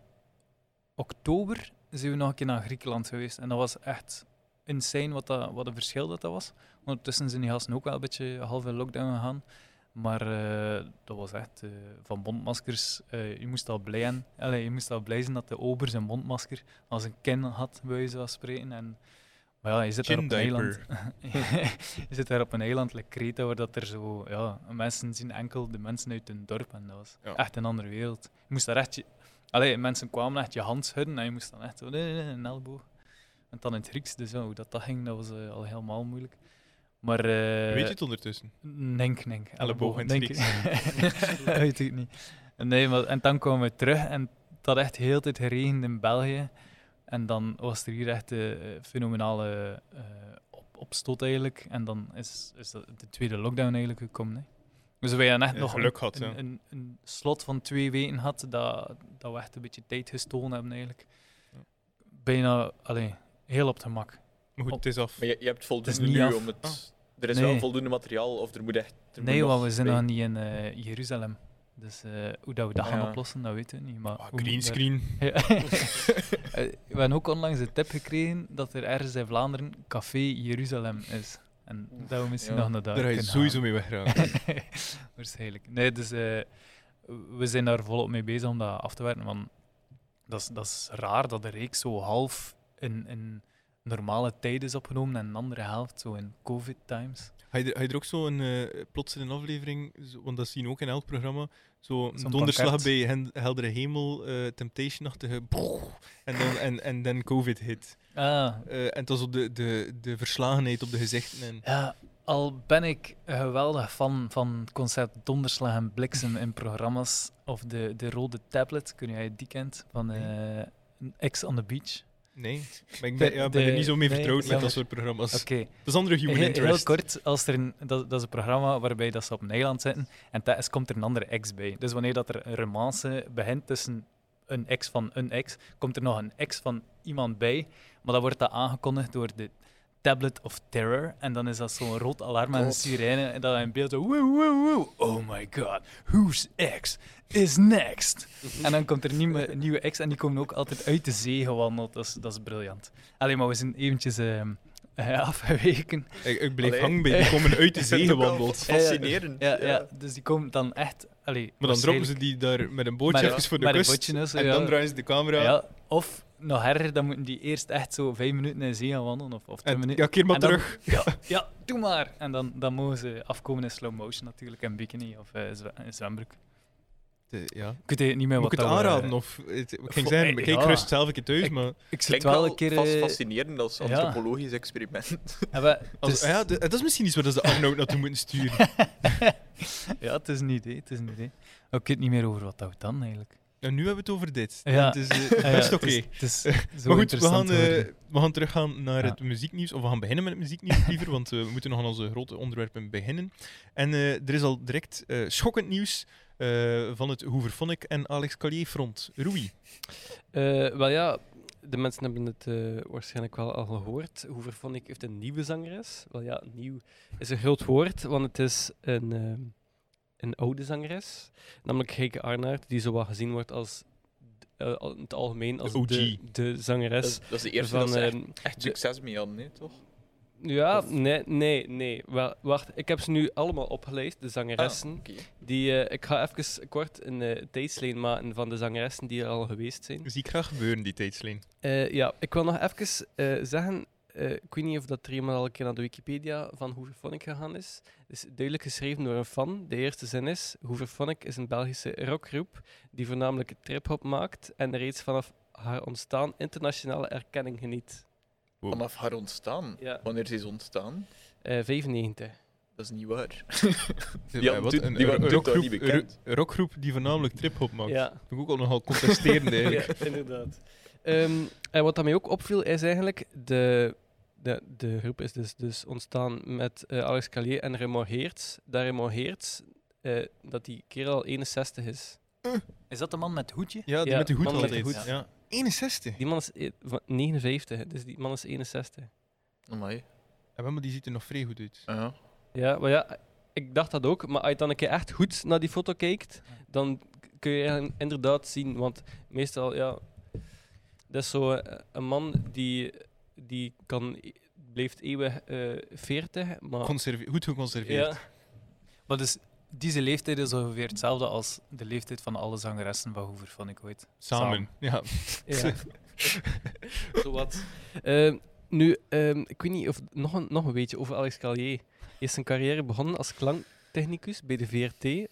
oktober zijn we nog een keer naar Griekenland geweest. En dat was echt insane wat, dat, wat een verschil dat, dat was. Ondertussen zijn die gasten ook wel een beetje half in lockdown gegaan. Maar eh, dat was echt eh, van mondmaskers. eh, je moest al blij zijn. Allee, je moest al blij zijn dat de ober zijn mondmasker als een kin had, bij wijze van spreken. En, maar ja, je zit daar op een eiland. je zit daar op een eiland, like waar dat er zo, ja, mensen zien enkel de mensen uit hun dorp en dat was Ja. echt een andere wereld. Je moest daar echt, allee, mensen kwamen echt je hand schudden en je moest dan echt zo, een elleboog. En dan in het Grieks, dus ja, hoe dat, dat ging, dat was eh, al helemaal moeilijk. Maar, eh Weet je het ondertussen? Nenk, nenk. Elleboog in het denk dat weet ik niet. Nee, maar, en dan kwamen we terug en het had echt heel tijd geregend in België. En dan was er hier echt een fenomenale eh, op, opstoot eigenlijk. En dan is, is de tweede lockdown eigenlijk gekomen. Hè. Dus wij hadden echt Ja, nog geluk een, een, een, een slot van twee weken gehad dat, dat we echt een beetje tijd gestolen hebben eigenlijk. Ja. Bijna, allee, heel op het gemak. Maar goed, Op- het is af. Maar je, je hebt voldoende niet nu af. om het... Ah. Er is Nee. wel voldoende materiaal, of er moet echt... er Nee, moet want we zijn bij. nog niet in eh, Jeruzalem. Dus eh, hoe dat we dat gaan ja. oplossen, dat weten we niet. Maar Ah, hoe green moeten we- screen. Ja. Eh, we hebben ook onlangs de tip gekregen dat er ergens in Vlaanderen Café Jeruzalem is. En dat we misschien Ja. nog naar daar Daar ga je sowieso mee wegraken. Waarschijnlijk. Nee, dus eh, we zijn daar volop mee bezig om dat af te werken. Want dat is, dat is raar dat de reeks zo half in, in normale tijd is opgenomen en een andere helft zo in COVID-times. Ga je, er, ook zo een eh plots in een aflevering, zo- want dat zien we ook in elk programma, zo Zo'n donderslag bij hen, Heldere Hemel, eh, Temptation-achtige en dan, en, en dan COVID hit. Ah, Eh, en was op de, de, de verslagenheid op de gezichten. En, Ja, al ben ik geweldig fan van het concept donderslag en bliksem in programma's. Of de, de rode tablet, kun jij die kent, van X on the Beach. Nee, maar ik ben, De- ja, ben er niet zo mee nee, vertrouwd met jammer. dat soort programma's. Oké, Dat is andere human heel, interest. heel kort, als er een, dat, dat is een programma waarbij dat ze op een eiland zitten en tijdens komt er een andere ex bij. Dus wanneer dat er een romance begint tussen een ex van een ex, komt er nog een ex van iemand bij. Maar dan wordt dat aangekondigd door de Tablet of Terror. En dan is dat zo'n rood alarm en een sirene. En dan in beeld zo... Oh my god, whose ex is next? en dan komt er een nieuwe, nieuwe ex en die komen ook altijd uit de zee gewandeld. Dat is, dat is briljant. Alleen maar we zijn eventjes ehm, eh, afgeweken. Ik, ik bleef hangen bij, die komen uit de zee gewandeld. Fascinerend. Ja, ja, dus die komen dan echt... Allee, Maar dan droppen ze die daar met een bootje met- even voor de kust. bootje en zo, en ja. dan draaien ze de camera. Ja, of nog erger, dan moeten die eerst echt zo vijf minuten in zee gaan wandelen. Of, of en minuten. ja, keer maar dan- terug. Ja, ja, doe maar. En dan, dan mogen ze afkomen in slow motion natuurlijk, en bikini of eh, zwe- in zwembroek. De- ja. Ik weet niet meer Moet wat ik het we- aanraden? Of, het, ik ging zeggen, eh, kijk ja. gerust zelf een keer thuis, maar... Ik zit wel een keer... vast eh, fascinerend als ja. antropologisch experiment. het is- ja, dat is misschien iets waar ze Arnoud naartoe moeten sturen. ja, het is een idee, het is een idee. Ik weet niet meer over wat dat dan eigenlijk. En nu hebben we het over dit. Ja. Het is, eh, ja, best oké. Het is, het is zo Maar goed, we gaan, eh, we gaan teruggaan naar Ja. het muzieknieuws. Of we gaan beginnen met het muzieknieuws liever, want eh, we moeten nog aan onze grote onderwerpen beginnen. En eh, er is al direct eh, schokkend nieuws eh, van het Hooverphonic en Alex Callier front. Rui. Eh, wel ja, de mensen hebben het eh, waarschijnlijk wel al gehoord. Hooverphonic heeft een nieuwe zangeres. Wel ja, nieuw is een groot woord, want het is een, ehm, een oude zangeres. Namelijk Heike Arnaert, die zo wat gezien wordt als eh, in het algemeen als De de, zangeres. dat is de eerste van, dat ze echt, ehm, echt de- succes mee hadden, nee, toch? ja, of- nee, nee, nee. Wel, wacht, ik heb ze nu allemaal opgeleid, de zangeressen. Ah. Die, eh, ik ga even kort een eh, tijdslijn maken van de zangeressen die er al geweest zijn. Zie ik graag gebeuren, die tijdslijn. Eh, ja, ik wil nog even eh, zeggen, eh, ik weet niet of dat er iemand al een keer naar de Wikipedia van Hooverphonic gegaan is. Het is duidelijk geschreven door een fan. De eerste zin is, Hooverphonic is een Belgische rockgroep die voornamelijk trip-hop maakt en reeds vanaf haar ontstaan internationale erkenning geniet. Wow. Vanaf haar ontstaan. Ja. Wanneer is ze ontstaan? Eh 95. Dat is niet waar. Ja, Ja, wat? Een, die waren rockgroep, niet bekend? een rockgroep die voornamelijk trip-hop maakt. Ja. Dat vind ik ook al nogal contesterend eigenlijk. ja, inderdaad. Ehm, en wat dat mij ook opviel, is eigenlijk de, de, de groep is dus, dus ontstaan met eh, Alex Callier en Raymond Heerts. Dat Raymond Heerts, eh, dat die kerel al 61 is. Is dat de man met het hoedje? Ja, die Ja, met de hoed man met de hoed. Ja. 61. Die man is eh, van 59, dus die man is 61. Amai. Ja, maar die ziet er nog vrij goed uit. Ja. Ja, maar ja, ik dacht dat ook, maar als je dan een keer echt goed naar die foto kijkt, dan kun je inderdaad zien, want meestal, ja, dat is zo eh, een man die, die kan, blijft eeuwig eh 40, maar Conserve- goed geconserveerd. ja, Maar dus, deze leeftijd is ongeveer hetzelfde als de leeftijd van alle zangeressen van Hoover, vond ik ooit. Samen. Ja. ja. Zowat. Eh, nu, ehm, ik weet niet of nog een, nog een beetje over Alex Callier. Hij is zijn carrière begonnen als klanktechnicus bij de VRT,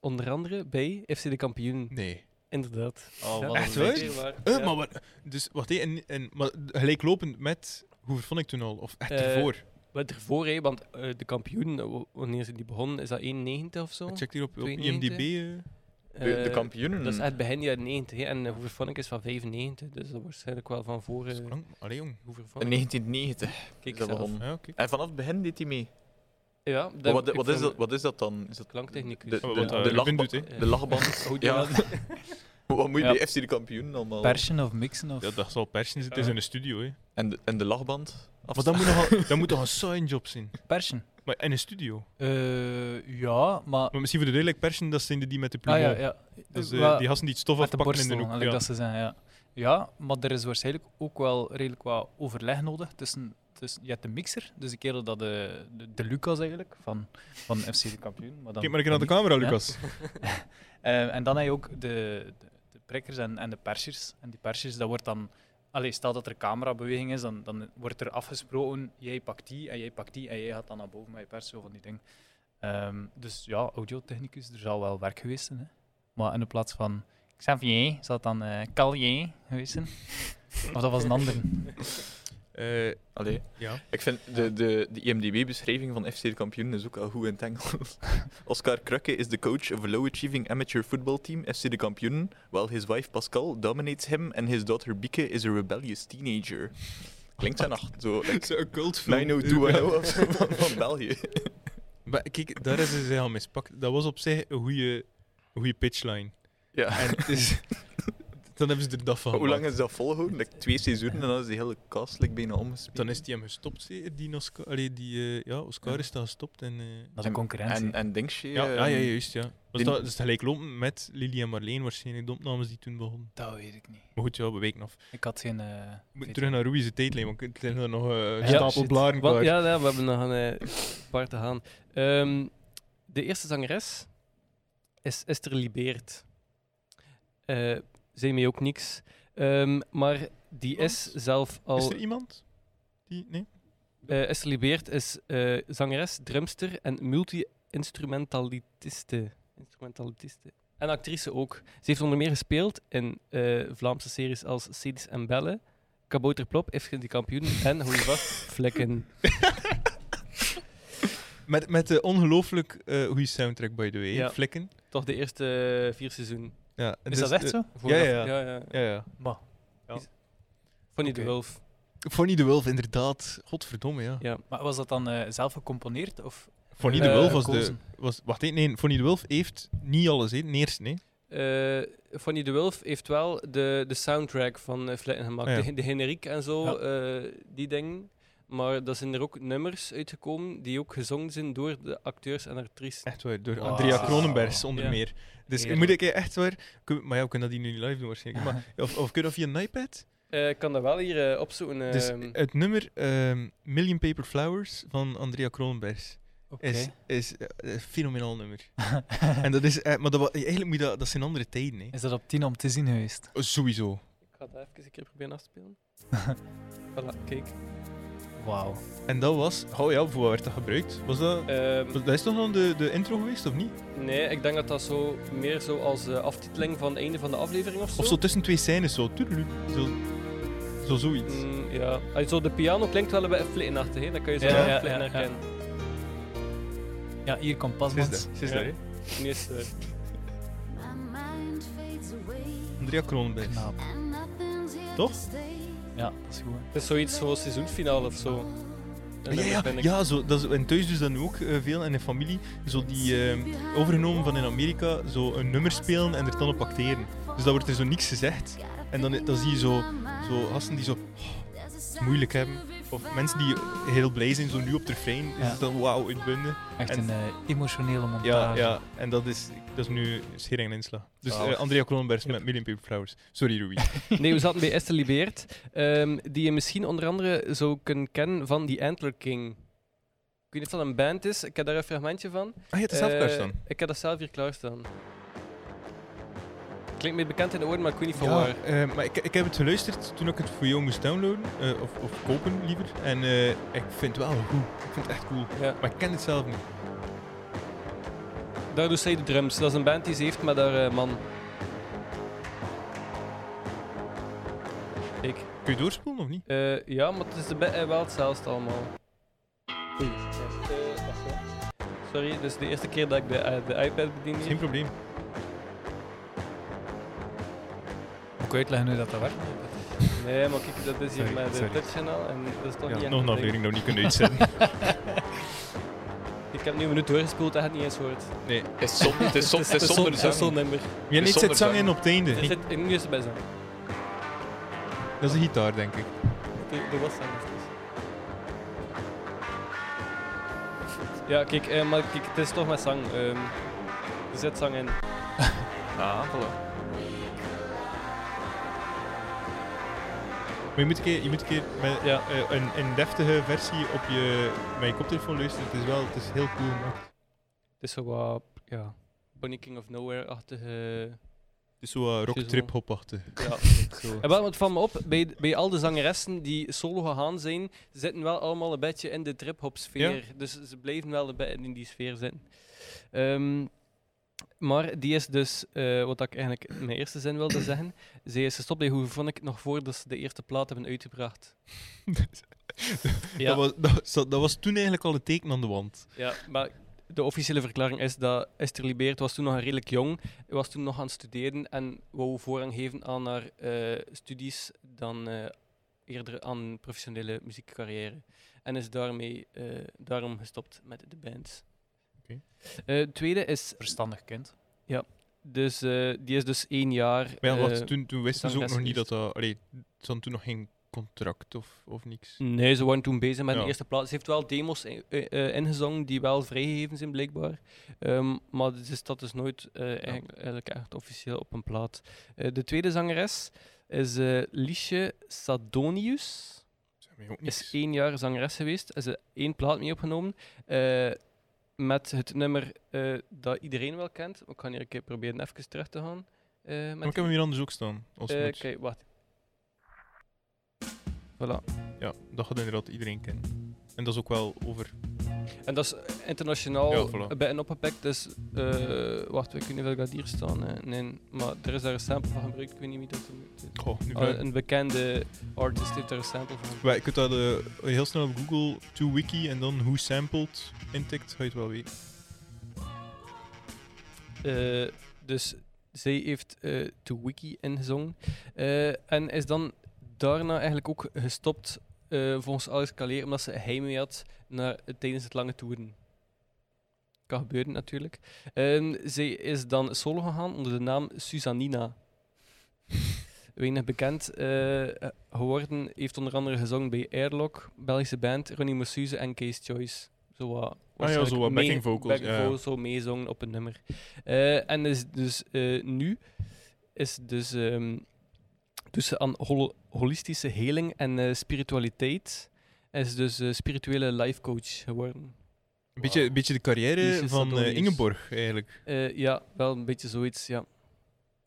onder andere bij FC de Kampioen. Nee. Inderdaad. Oh, Ja, Echt waar? Eh, Ja. maar wat, dus wacht even, en, en, maar gelijklopend met, hoe vond ik toen al? Of echt Eh, ervoor? Wat ervoor, hè, want eh, de kampioen, wanneer ze die begonnen, is dat 91 of zo? Ik check hier op, op 92? IMDb. eh. De, de kampioenen. Dat is echt begin jaren 90 hè, en uh, Hooverphonic is van 95, dus dat waarschijnlijk wel van voor uh. Allee, jong. in Hooverphonic. 1990 Kijk dat. Ja. En vanaf het begin deed hij mee. Ja, dat- wat, wat, is dat, wat is dat dan? Is dat Klanktechnicus. De, Oh, de, de, eh, de lachband. Ja. dat? Wat moet je Ja. bij FC de kampioen allemaal? Persen of mixen? Of... Ja, dat zal persen zitten. Het is in een studio, hè. En de, en de lachband? Maar dat moet, nogal, dat moet toch een saai job zijn? Persen? Maar in een studio. Eh, ja, maar... Maar misschien voor de duidelijk persen, dat zijn de die met de Ah, plumeau. ja, ja. Dus die gasten die het stof de in de hoek. Ja. dat ze zeggen, ja. Ja, maar er is waarschijnlijk ook wel redelijk wat overleg nodig tussen... tussen je hebt de mixer, dus de kerel dat de, de, de Lucas eigenlijk, van, van FC de kampioen. Maar dan, Kijk maar een keer naar de camera. Lucas. Eh, en dan heb je ook de, de, de prikkers en, en de persers. En die persers, dat wordt dan... Allee, stel dat er camerabeweging is, dan, dan wordt er afgesproken, jij pakt die en jij pakt die en jij gaat dan naar boven met je pers, zo van die dingen. Ehm, dus ja, audiotechnicus, er zal wel werk geweest zijn. Hè. Maar in de plaats van Xavier, zal het dan eh Calier geweest zijn. Of dat was een ander. Eh, Allee. ja. Ik vind de, de, de IMDb-beschrijving van FC de kampioen is ook al goed in het Engels. Oscar Krukke is the coach of a low-achieving amateur football team, FC de kampioen, while his wife Pascal dominates him and his daughter Bieke is a rebellious teenager. Klinkt zijn nacht zo. like Zo'n cultfilm. 90210 of zo van, van België. Maar kijk, daar is ze zich al mispakt. Dat was op zich een goede, een goede pitchline. Ja. En het is, dan hebben ze er dat van Maar hoe lang is dat volgehouden? Like twee seizoenen en dan is die hele cast like, bijna omgespeeld. Dan is die hem gestopt, zeker, die Oscar. Allee, die, eh, ja, Oscar is daar gestopt. En, eh, Dat is een concurrentie. En, en Dingsje... ja, ja, ja, ehm, juist, ja. Was die- dat, dat is gelijk lopen met Lily en Marleen waarschijnlijk, de opnames die toen begonnen. Dat weet ik niet. Maar goed, ja, we weken af. Ik had geen... eh, We moeten weet terug naar Rui's tijdlijn, want er zijn er nog eh, een Ja, stapel shit. blaren klaar. ja, ja, we hebben nog een eh, paar te gaan. Ehm, de eerste zangeres is Esther Libeert. Eh zei mij ook niks. Ehm, maar die is zelf al... Is er iemand? Die, nee? eh, Esther Libeert is eh, zangeres, drumster en multi-instrumentaliste. Instrumentaliste. En actrice ook. Ze heeft onder meer gespeeld in eh, Vlaamse series als Cedis en Belle, Kabouterplop, Efgen die kampioen en, hoe je vast, Vlekken. Met, met de ongelooflijk eh goede soundtrack, by the way. Ja. Flikken. Toch de eerste vier seizoenen. Ja, Is dat echt zo? Voor Ja, de- ja. ja, ja. Ja, ja. Maar, Fonny Oké. de Wolf. Fonny de Wolf, inderdaad. Godverdomme, ja. Ja. maar was dat dan eh, zelf gecomponeerd? Of Fonny Eh, de Wolf was de... gekozen? Was, wacht even, nee. Fonny de Wolf heeft niet alles, hè. Eerst, nee. Eh Fonny de Wolf heeft wel de, de soundtrack van uh, Vlekken gemaakt. Ah, ja. de, de generiek en zo, Ja. eh, die dingen. Maar er zijn er ook nummers uitgekomen die ook gezongen zijn door de acteurs en actrices. Echt waar, door Wauw. Andrea Kronenbergs onder Ja. meer. Dus Heerlijk. moet ik echt waar... Maar ja, we kunnen dat hier nu niet live doen waarschijnlijk. Maar, of, of kun je dat via een iPad? Eh, ik kan dat wel hier eh, opzoeken. Dus ehm. het nummer ehm, Million Paper Flowers van Andrea Kronenbergs is, is eh, een fenomenaal nummer. en dat is... maar dat, eigenlijk moet je dat... Dat zijn andere tijden, hè. Is dat op 10 om te zien geweest? Oh, sowieso. Ik ga dat even een keer proberen af te spelen. voilà, kijk. Wauw. En dat was... Oh ja, voor wat werd dat gebruikt? Was dat... Ehm, Dat is toch dan de, de intro geweest, of niet? nee, ik denk dat dat zo meer zo als eh, aftiteling van het einde van de aflevering of zo. Of zo tussen twee scènes, zo. Zo, zo zoiets. Mm, ja. Allee, zo de piano klinkt wel een beetje flittenachtig, hè? Dat kan je zo Ja, ja, ja, flitten ja, ja. herkennen. Ja, hier komt Pasmans. is Ja. dat, is het, My mind fades away Andrea here Toch? Ja, dat is goed. Het is zoiets zoals seizoensfinale of zo. En Ja, dan ja, ben ik- ja zo, dat is, en thuis dus dan ook eh, veel in de familie. Zo die eh, overgenomen van in Amerika, zo een nummer spelen en er dan op acteren. Dus dat wordt er zo niks gezegd. En dan, dan zie je zo, zo gasten die zo oh, het moeilijk hebben. Of mensen die heel blij zijn, zo nu op het refrein, is Ja. het dan wauw uitbundig. Echt En- een eh, emotionele montage. Ja, ja, en dat is, dat is nu schering en inslag. Dus eh, Andrea Kronenbergs met Million Paper Flowers. Sorry, Ruby. Nee, we zaten bij Esther Libeert, ehm, die je misschien onder andere zou kunnen kennen van die Antler King. Ik weet niet of dat een band is, ik heb daar een fragmentje van. Ah, je hebt het zelf Eh, klaarstaan. Ik heb dat zelf hier klaarstaan. Klinkt me bekend in de oren, maar ik weet niet van Ja, waar. eh, maar ik, ik heb het geluisterd toen ik het voor jou moest downloaden, eh, of, of kopen liever. En eh, ik vind het wel goed. Ik vind het echt cool. Ja. Maar ik ken het zelf niet. Daar doet zij de drums. Dat is een band die ze heeft met haar eh, man. Ik. Kun je doorspoelen of niet? Eh, ja, maar het is de wel hetzelfde allemaal. Sorry, dit is de eerste keer dat ik de, de iPad bedien. Geen probleem. Moet ik uitleggen hoe dat, dat werkt? Nee, maar kijk, dat is hier Sorry, met de sorry. touchchannel en dat is toch Ja, niet nog een aflevering nog niet kunnen uitzetten. Ik heb nu een minuut doorgespoeld en het niet eens gehoord. nee. Het is, zon, het is, zon, het is zonder Het is zang. zonder nummer. Wie niet zit zang in op het einde. Er zit in nu is het bij zang. Dat is een gitaar, denk ik. Er er was zang. dus. Ja, kijk, eh, maar kijk, het is toch met zang. ehm er zit zang in. Ah, voilà. Maar je moet een keer, je moet een keer met Ja. eh, een, een deftige versie op je, met je koptelefoon luisteren. Het is wel het is heel cool gemaakt. Het is zo wat, ja, Bonnie King of Nowhere-achtige... Het is zo uh, rock trip hopachtig. Ja. Zo. En wel, het valt me op, bij, bij al de zangeressen die solo gegaan zijn, ze zitten wel allemaal een beetje in de trip-hop sfeer. Dus ze blijven wel een beetje in die sfeer zitten. Ehm, maar die is dus, eh, wat ik eigenlijk in mijn eerste zin wilde zeggen, zij is gestopt bij hoe vond ik nog voordat ze de eerste plaat hebben uitgebracht. Ja. dat, was, dat, dat- dat was toen eigenlijk al een teken aan de wand. Ja, maar de officiële verklaring is dat Esther Libeert was toen nog redelijk jong, was toen nog aan het studeren en wou voorrang geven aan haar eh, studies dan eh, eerder aan een professionele muziekcarrière. En is daarmee, daarom gestopt met de band. Oké. Eh, het tweede is, Verstandig kind. dus, eh, die is dus één jaar... Maar ja, wacht, eh, toen, toen wisten ze ook nog niet dat dat... Allee, ze hadden toen nog geen contract of, of niks. Nee, ze waren toen bezig met Ja. de eerste plaat. Ze heeft wel demos i- eh, eh, ingezongen die wel vrijgegeven zijn, blijkbaar. Ehm, maar ze staat dus nooit eh, eigenlijk, eigenlijk echt officieel op een plaat. Eh, de tweede zangeres is eh Liesje Sadonius. Is één jaar zangeres geweest. Is er één plaat mee opgenomen. eh, met het nummer eh, dat iedereen wel kent. Ik kan hier een keer proberen even terug te gaan. eh, met Maar ik heb hem hier anders ook staan. Als Eh, moet. Kijk, wacht. Voilà. Ja, dat gaat inderdaad iedereen kennen. En dat is ook wel over... En dat is internationaal Ja, voilà. een beetje opgepakt. Dus, eh, wacht, ik weet niet dat hier staan. eh, nee, maar er is daar een sample van gebruikt. Ik weet niet wie dat nu Ah, een bekende artist heeft daar een sample van. Wij, je kunt dat eh, heel snel op Google to wiki en dan who sampled intikt, ga je het wel weten. Eh, dus zij heeft eh To Wiki ingezongen. Eh, en is dan daarna eigenlijk ook gestopt, eh, volgens Alex Calleer, omdat ze heimwee had naar, tijdens het lange toeren. Kan gebeuren natuurlijk. En zij is dan solo gegaan onder de naam Susanina. Weinig bekend eh, geworden, heeft onder andere gezongen bij Airlock, Belgische band, Ronnie Mossuze en Case Choice. Zo wat, Ah ja, zo wat backing vocals, backing vocals, zo meezongen op een nummer. Eh, en is dus eh, nu is dus, ehm dus ze aan holo- holistische heling en eh, spiritualiteit. Is dus eh, spirituele life coach geworden. Een beetje, beetje de carrière Liesje van eh. Ingeborg, eigenlijk. Ja, wel een beetje zoiets, ja.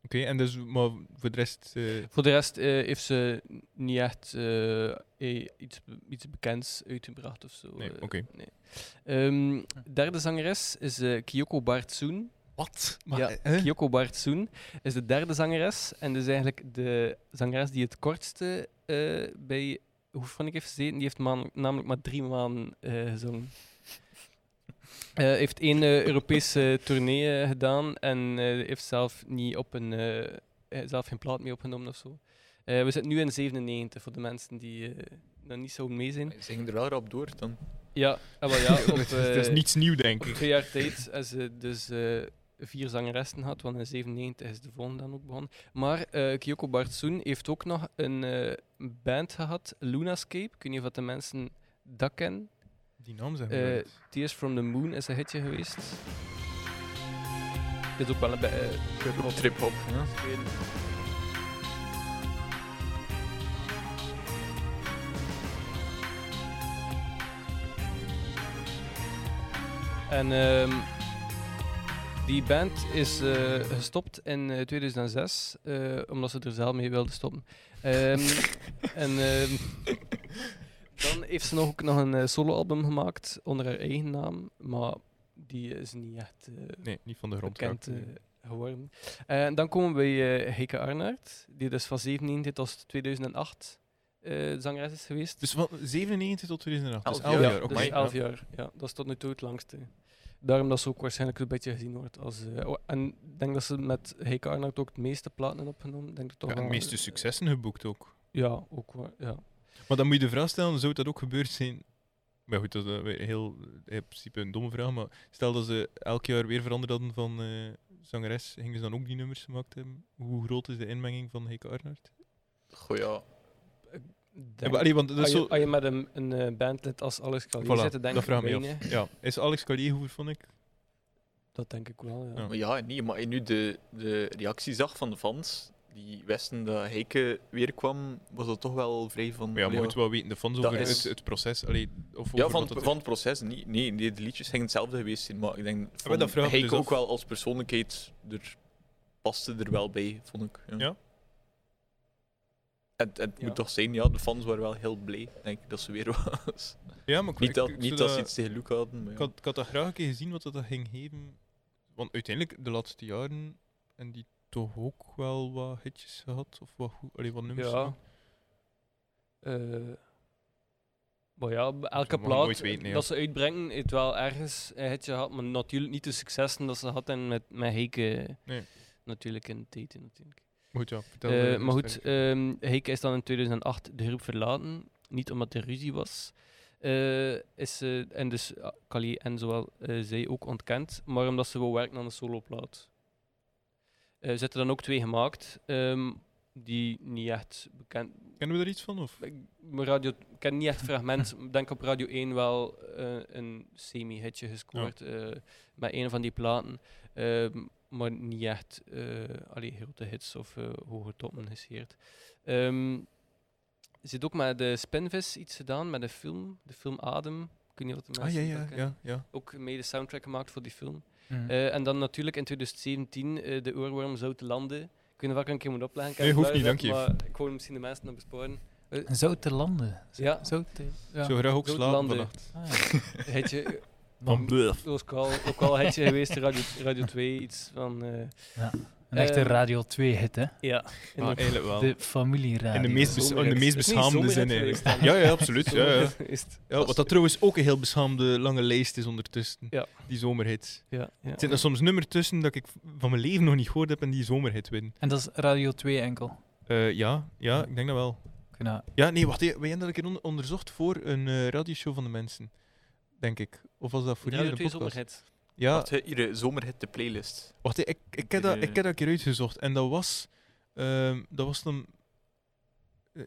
Oké, en dus, maar voor de rest... Voor de rest heeft ze niet echt eh, iets, iets bekends uitgebracht of zo. Nee, oké. nee. Ehm, derde zangeres is Kyoko Baartsoen. Wat? ja, hè? Kyoko Baartsoen is de derde zangeres. En dus eigenlijk de zangeres die het kortste eh, bij Hoefronnik heeft gezeten. Die heeft namelijk maar drie maanden eh, gezongen. Eh, heeft één eh, Europese tournee eh, gedaan en eh, heeft zelf niet op een eh, eh, zelf geen plaat mee opgenomen of zo. Eh, we zitten nu in 97 voor de mensen die eh nog niet zo mee zijn. Ze gingen er wel rap door dan. Ja, ah, wel ja op, dat is eh, niets nieuw, denk op ik. twee jaar tijd. Ze dus eh, vier zangeressen had, want in 97 is de volgende dan ook begonnen. Maar eh Kyoko Bartsoen heeft ook nog een eh, band gehad, Lunascape. Ik weet niet of dat de mensen dat kennen. Die naam zijn Eh, we Tears from the Moon is een hitje geweest. Dit is ook wel een beetje uh, trip-hop. Ja. En ehm, die band is eh, gestopt in eh, 2006, eh, omdat ze er zelf mee wilde stoppen. Ehm, en ehm, dan heeft ze nog, ook nog een eh, soloalbum gemaakt onder haar eigen naam, maar die is niet echt eh, Nee, niet van de grond. bekend eh, geworden. En dan komen we bij eh Heike Arnaert, die dus van 97 tot 2008 eh, zangeres is geweest. Dus van 97 tot 2008. Dus Elf 11 jaar. jaar. Ja, dus elf jaar. Ja, dat is tot nu toe het langste. Daarom dat ze ook waarschijnlijk een beetje gezien wordt als... eh, oh, en ik denk dat ze met Heike Arnold ook het meeste platen hebben opgenomen. Denk ik toch Ja, de meeste successen geboekt ook. Ja, ook wel, ja. Maar dan moet je de vraag stellen, zou dat ook gebeurd zijn? Maar goed, dat is weer heel, in principe een domme vraag, maar stel dat ze elk jaar weer veranderd hadden van eh, zangeres, gingen ze dan ook die nummers gemaakt hebben? Hoe groot is de inmenging van Heike Arnaert? Goh, ja. Allee, want dat als, je, zo... als je met een, een eh, bandlid als Alex Callier Voilà, zit, denk dat ik vraag me af. Ja. Is Alex Callier goed, vond ik? Dat denk ik wel, ja. Ja. Maar ja, nee, maar als je nu de, de reactie zag van de fans, die wisten dat Heike weer kwam, was dat toch wel vrij van... Maar ja, maar ja, moet wel weten, de fans over is- het, het proces, allee, of Ja, van, wat dat- van het proces. niet nee, nee, de liedjes gingen hetzelfde geweest zijn, maar ik denk van dat vraag ik Heike dus ook af. wel als persoonlijkheid er paste er wel bij, vond ik. Ja. Het Ja. moet toch zijn, ja, de fans waren wel heel blij, denk ik, dat ze weer was. Ja, maar ik, niet dat, ik niet dat ze iets tegen Luca hadden, maar Ik ja. had, ik had dat graag een keer gezien wat dat ging geven. Want uiteindelijk, de laatste jaren, en die toch ook wel wat hitjes gehad, of wat, goed, allee, wat nummers. Ja. Eh, maar ja, elke plaat weten, dat ze uitbrengen, heeft wel ergens een hitje gehad, maar natuurlijk niet de successen dat ze hadden met, met Heike. Nee. Natuurlijk in de tijd, natuurlijk. Maar goed, ja, vertel. Eh, eh, maar goed, ehm Heike is dan in 2008 de groep verlaten. Niet omdat er ruzie was. Eh, is ze, en dus uh, Kali en zowel eh, zij ook ontkend, maar omdat ze wil werken aan een soloplaat. Eh, Er zitten dan ook twee gemaakt, ehm, die niet echt bekend Kennen we daar iets van? Of? ik, radio, ik ken niet echt fragmenten. Ik denk op Radio 1 wel eh, een semi-hitje gescoord eh, met een van die platen. Ehm, maar niet echt eh allee, grote hits of eh, hoge toppen geseerd. Ehm er zit ook met de Spinvis iets gedaan, met de film, de film Adem. Ik weet niet wat de Ah ja, mensen ja, dat ja, ja. Ook mede soundtrack gemaakt voor die film. Mhm. Eh, en dan natuurlijk in 2017 eh, de oorworm Zoute Landen. Ik weet niet of ik een keer moet opleggen. Ik Nee, hoeft niet, dank je. Maar ik wou misschien de mensen nog besparen. Zoute landen. Zo- Ja. Zoute, ja. Zo graag ook slapen landen. vannacht. Ah, ja. Van Buff. dat was ook hetje geweest, Radio, Radio 2, iets van... eh, Een echte Eh, Radio 2-hit, hè? ja, Ah, eigenlijk wel. De familieradio. In de meest, bes- in de meest beschaamde zin eigenlijk. hè? Ja, ja, absoluut. Ja, ja. Ja, wat dat trouwens ook een heel beschaamde lange lijst is ondertussen. Ja. Die zomerhits. Ja, ja. Er zit er soms nummer tussen dat ik van mijn leven nog niet gehoord heb en die zomerhit win. En dat is Radio 2 enkel. Eh, ja, ja, ik denk dat wel. Ja. Ja, nee, wacht. Wij hebben dat een keer on- onderzocht voor een eh, radioshow van de mensen. Denk ik. Of was dat voor hier 2 een podcast? zomerhit. Ja, Wacht, hier, eh, zomerhit de playlist. wacht. Ik, ik, heb dat, ik heb dat een keer uitgezocht. En dat was... ehm, dat was dan... eh,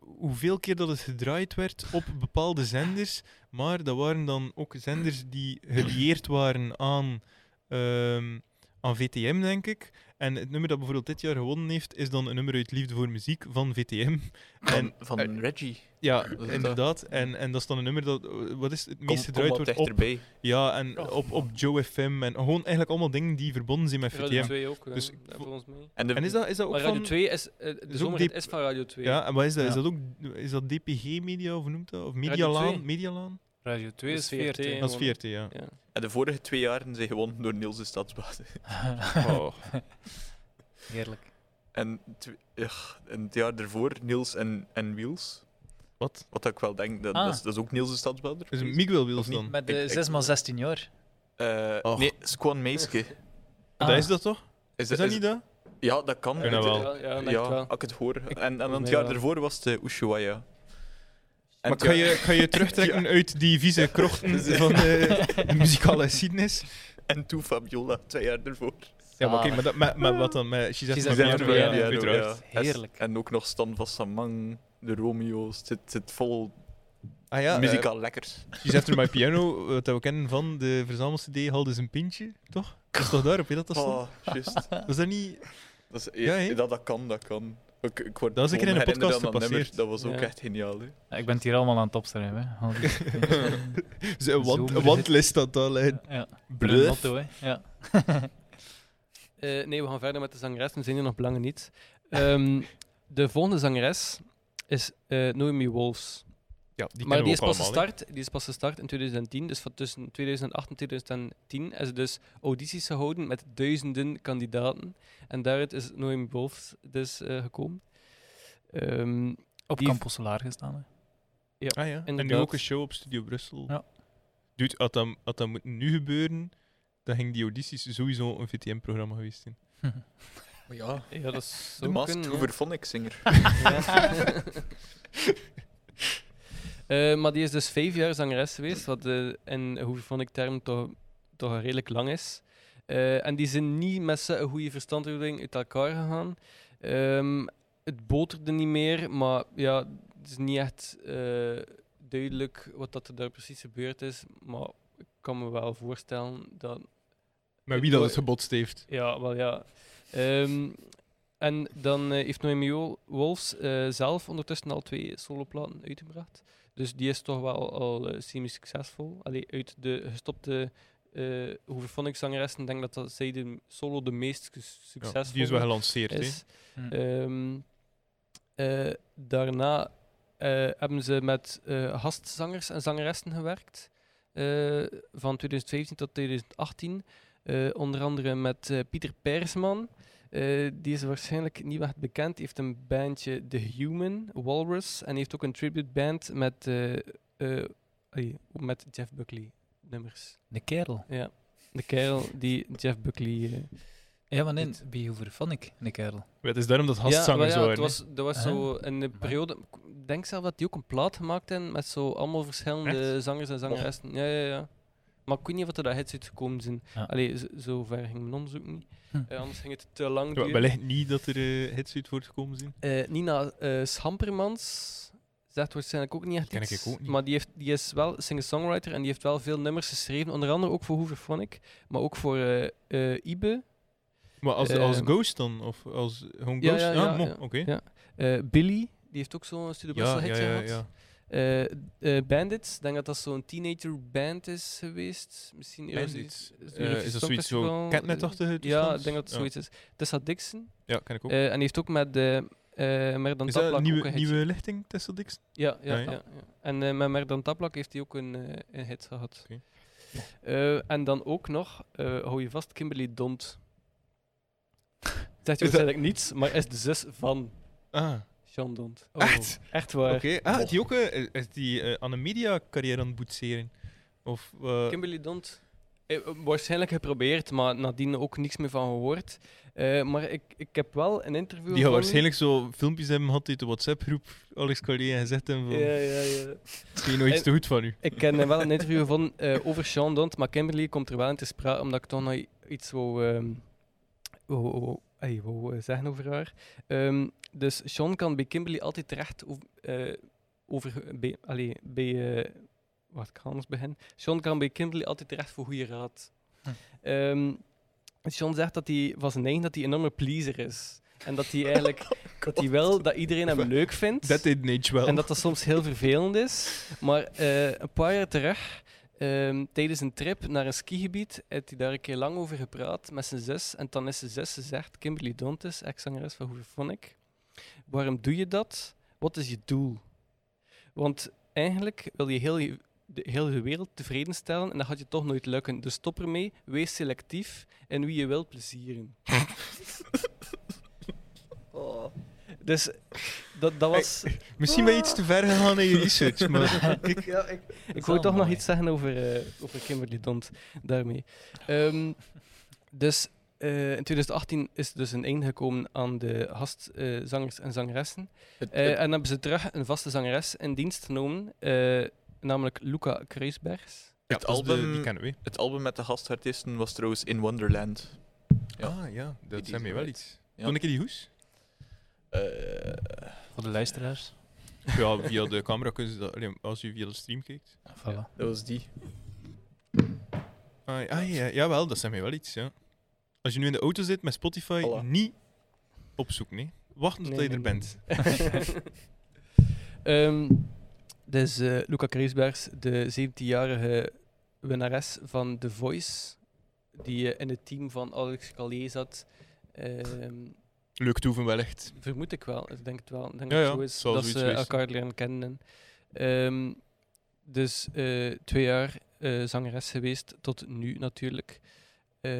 hoeveel keer dat het gedraaid werd op bepaalde zenders. Maar dat waren dan ook zenders die gelieerd waren aan, ehm, aan VTM, denk ik. En het nummer dat bijvoorbeeld dit jaar gewonnen heeft, is dan een nummer uit Liefde voor Muziek van VTM. Van, En, van eh, Reggie. ja, inderdaad. En, en dat is dan een nummer dat... Wat is het meest gedraaid wordt op... Ja, en Oh, op, op Joe FM. En gewoon eigenlijk allemaal dingen die verbonden zijn met Radio VTM. 2 ook, Dus ik daar vo- voor ons mee. En, de, En is dat, is dat ook Maar Radio van... 2 is, eh, de is van Radio 2. Ja, en wat is dat? Is dat ook is dat DPG Media, of noemt dat? Of 2? Medialaan? Medialaan? Radio 2 Dat is is VRT, 14. hè. Dat is 14, ja. Ja. en de vorige twee jaren zijn gewonnen door Niels de Stadsbaas. Oh. Heerlijk. En, ugh, en het jaar daarvoor Niels en, en Wiels. Wat? Wat ik wel denk, dat, Ah. dat, is, dat is ook Niels de Stadsbader. Is een Miguel niet? dan? Met de ik- 6 x 16 jaar. Eh, Och. Nee, Squan Meeske. Ah. Dat is dat toch? Is, Is dat niet dat? Ja, dat kan. Ja, dat wel. Ja, ja, Ja, ik wel. als ik het hoor. En, en het jaar wel. daarvoor was het uh, Ushuaia. En Maar kan je, kan je terugtrekken uit die vieze krochten van de, de muzikale geschiedenis? En toen Fabiola, twee jaar ervoor. Ja, maar kijk, maar, dat, maar, maar wat dan? Met She She Says Says My My Piano, Piano, ja, ja, uiteraard. Heerlijk. En ook nog Stan van Samang, de Romeo's. Het zit, zit vol Ah ja, muzikaal lekkers. uh, She Says My Piano, wat we kennen van de verzamel-cd, Halde een pintje, toch? Dat is toch daarop, hè, dat dat stond? Oh, juist. Was dat niet... Dat, is, Ja, hè? dat, dat kan, dat kan. Ik, ik word Dat is een keer in een podcast dat gepasseerd. Dat was ook Ja. echt geniaal. Hè. Ja, ik ben het hier allemaal aan het opschrijven. hè. Al die- Een, wand, een wandlist staat al ja, motto, hè. Ja. Eh, nee, we gaan verder met de zangeres. We zijn hier nog belangen niet. Ehm, de volgende zangeres is eh Noemi Wolfs. Ja, die maar die is, pas gestart, die is pas gestart in 2010. Dus van tussen 2008 en 2010 is ze dus audities gehouden met duizenden kandidaten. En daaruit is Noemi Wolfs dus eh, gekomen. Ehm, Op Die- Campus Solar gestaan. Hè. Ah ja, en nu ook een show op Studio Brussel. Ja. Dude, had dat, had dat moeten nu gebeuren, dan ging die audities sowieso een VTM-programma geweest zijn. Maar ja, ja, dat is de Masked Hooverphonic Singer. Eh, maar die is dus vijf jaar zangeres geweest, wat eh, in hoeverphonic term toch, toch redelijk lang is. Eh, en die zijn niet met zo'n goede verstandhouding uit elkaar gegaan. Ehm, het boterde niet meer, maar ja, het is niet echt duidelijk wat dat er daar precies gebeurd is. Maar ik kan me wel voorstellen dat Maar wie dat het gebotst heeft. ja, wel ja. Ehm, en dan heeft Noemi Wo- Wolfs zelf ondertussen al twee soloplaten uitgebracht. Dus die is toch wel al eh, semi-succesvol. Allee, uit de gestopte uh, Hooverphonic zangeressen denk ik dat, dat zij de solo de meest ges- Ja, die is wel gelanceerd, hè. is. Hm. Ehm, eh, daarna eh, hebben ze met eh, gastzangers en zangeressen gewerkt. eh, van 2015 tot 2018. Eh, onder andere met eh, Pieter Persman. Eh, die is waarschijnlijk niet echt bekend. Die heeft een bandje The Human, Walrus. En heeft ook een tribute band met, eh, eh, ai, met Jeff Buckley nummers. De kerel. Ja, de kerel die Jeff Buckley... eh, Ja, maar nee, bij Hooverphonic, de kerel. Ja, Het is daarom dat Ja, gastzangers maar ja, het hè. was, dat was zo in de periode. Ik denk zelf dat die ook een plaat gemaakt hebben met zo allemaal verschillende zangers en zangeressen. Ja, ja, ja. Maar ik weet niet of er dat hits uitgekomen zijn. Ja. Allee, zo, ver ging mijn onderzoek niet. Hm. Eh, anders ging het te lang Ja, duren. wellicht niet dat er eh, hits uit voortgekomen zijn. Eh, Nina Schampermans zegt waarschijnlijk ook niet echt Ken ik iets, ook niet. Maar die, heeft, die is wel singer-songwriter en die heeft wel veel nummers geschreven. Onder andere ook voor Hooverphonic, maar ook voor eh eh, Ibe. Maar als, als Ghost dan? Of als gewoon Ja, Ghost? ja, Ah, ja, ja. oké. Ja. Eh, Billy, die heeft ook zo'n Studio Brussel Ja, ja, hitje ja, gehad. Eh, eh, Bandits, ik denk dat dat zo'n teenager band is geweest. Misschien Bandits. Eh, Eurovisie is dat zoiets zo catnet-achtige Ja, ik denk dat het Ja. zoiets is. Tessa Dixon. Ja, ken ik ook. En die heeft ook met de uh, Merdan is Taplak een nieuwe, ook een hitje. nieuwe lichting, Tessa Dixon? Ja, ja, Ja, ja. En met Merdan Taplak heeft hij ook een, een hit gehad. Eh, en dan ook nog, hou je vast, Kimberly Dont. Zegt je waarschijnlijk niets, maar is de zus van Ah, Sean Dont. Echt? Echt waar. oké. Ah, die ook eh, is die eh, aan een media-carrière aan het boetseren? Of, eh, Kimberly Dont. eh, waarschijnlijk geprobeerd, maar nadien ook niks meer van gehoord. Eh, maar ik, ik heb wel een interview die van u- waarschijnlijk zo filmpjes hebben gehad uit de WhatsApp-groep. Alex Collier en gezegd hebben van, Ja, ja, ja. misschien nog iets te goed van u. Ik ken eh, wel een interview van eh, over Sean Dont, maar Kimberly komt er wel in te sprake, omdat ik toch nog i- iets wou, ehm, wou, wou- ey, wou, eh, zeggen over haar. Ehm, dus Sean kan bij Kimberly altijd terecht over, eh, over bij, allee, bij eh, wat ik ga anders beginnen. Sean kan bij Kimberly altijd terecht voor goede raad. Hm. Ehm, Sean zegt dat hij van zijn eigen dat hij een enorme pleaser is. En dat hij eigenlijk dat hij wil dat iedereen hem leuk vindt. Dat did age wel. En dat dat soms heel vervelend is. Maar eh, een paar jaar terug, ehm, tijdens een trip naar een skigebied, heeft hij daar een keer lang over gepraat met zijn zus. En dan is zijn zus gezegd, Kimberly Dontes, ex-zangeres van Hooverphonic, waarom doe je dat? Wat is je doel? Want eigenlijk wil je heel je de hele wereld tevreden stellen en dat gaat je toch nooit lukken. Dus stop ermee, wees selectief en wie je wilt plezieren. Dus dat, dat was... Misschien ben je iets te ver gegaan in je research, maar ik, ja, ik, ik wou toch nog iets zeggen over, eh, over Kimberly Dont daarmee. Ehm, dus eh, in 2018 is er dus een einde gekomen aan de gastzangers en zangeressen. Het, Eh, het- en hebben ze terug een vaste zangeres in dienst genomen, eh, namelijk Luca Kruisbergs. Ja, Het de- album- die kennen we. het album met de gastartiesten was trouwens In Wonderland. Ja. Ah ja, dat zijn mij is wel iets. Ja. Toen ik die hoes? Eh, Voor de luisteraars. Ja, via de camera kun je dat, als je via de stream kijkt. Voilà. dat was die. Ah, ah ja, jawel, dat zijn mij wel iets, ja. Als je nu in de auto zit met Spotify, Voilà. niet opzoeken, nee. Wachten tot Nee, je er nee, bent. Ehm dus eh, Luca Kruisbergs, de 17-jarige winnares van The Voice, die eh, in het team van Alex Callier zat. Ehm, Leuk toeven wel echt. vermoed ik wel, ik denk het wel. Ik denk Ja, dat ja, zo is, dat ze wezen. elkaar leren kennen. Ehm, dus eh, twee jaar eh, zangeres geweest, tot nu natuurlijk. eh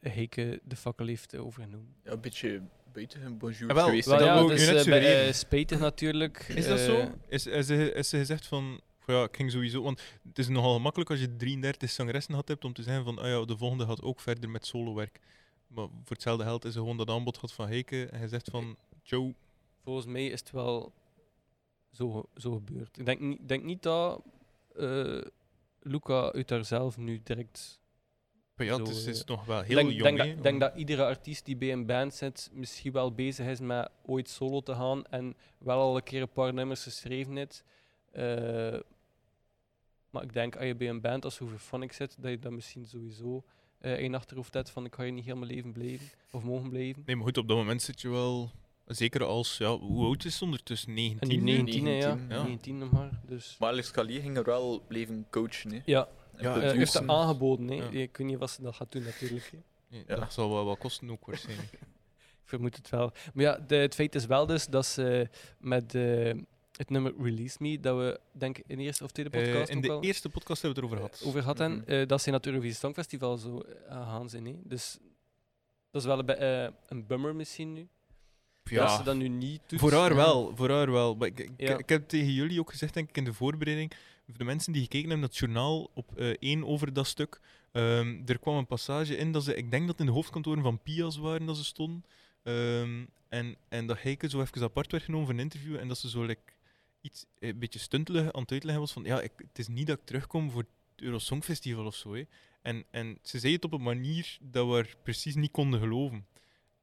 Heike de fakkel heeft overgenomen. Ja, een beetje buiten hun bonjour Ah, wel, geweest. wel, dat ja, dus net bij, spijtig natuurlijk. Is dat zo? Is, is, ze, is ze gezegd van, ja, ik ging sowieso, want het is nogal gemakkelijk als je 33 zangeressen gehad hebt om te zeggen van, ah ja, de volgende gaat ook verder met solowerk. Maar voor hetzelfde geld is er gewoon dat aanbod gehad van Heike en hij zegt van, Joe, Volgens mij is het wel zo, zo gebeurd. Ik denk, niet- ik denk niet dat eh, Luca uit daar zelf nu direct. maar ja, Zo, het is, het is eh, nog wel Ik heel denk, jong, denk, dat, denk om- dat iedere artiest die bij een band zit misschien wel bezig is met ooit solo te gaan en wel al een keer een paar nummers geschreven heeft. Eh, maar ik denk als je bij een band als Hooverphonic zit, dat je dat misschien sowieso eh in achterhoofd hebt van ik ga hier niet helemaal leven blijven of mogen blijven. Nee, maar goed, op dat moment zit je wel, zeker als, ja, hoe oud is ze ondertussen? 19? En die hè? 19, hè, ja. 19, ja. 19 nog maar. Dus. Maar Alex ging er wel blijven coachen. Hè. Ja, Ja, het heeft dat aangeboden. Hè. Ja. Ik weet niet wat ze dat gaat doen, natuurlijk. Ja. Dat zal wel wat kosten ook waarschijnlijk. Ik vermoed het wel. Maar ja, de, het feit is wel dus dat ze met eh, het nummer Release Me, dat we denk ik in de eerste of tweede Eh, podcast in ook de al eerste podcast hebben we het erover gehad. over gehad hebben, Mhm. eh, dat ze naar het Eurovisie Songfestival zo eh, gaan zijn. Hè. Dus dat is wel een, een bummer misschien nu. Dat ze dat nu niet doet. Voor haar Ja. wel, voor haar wel. Maar ik, ik, Ja. ik heb tegen jullie ook gezegd, denk ik, in de voorbereiding, voor de mensen die gekeken hebben naar het journaal op één over dat stuk, ehm, er kwam een passage in dat ze, ik denk dat in de hoofdkantoren van Pias waren dat ze stonden, Ehm, en, en dat Heike zo even apart werd genomen voor een interview en dat ze zo like, iets eh, een beetje stuntelig aan het uitleggen was van, ja, ik, het is niet dat ik terugkom voor het Eurosongfestival of zo. Hè. En, en ze zei het op een manier dat we precies niet konden geloven.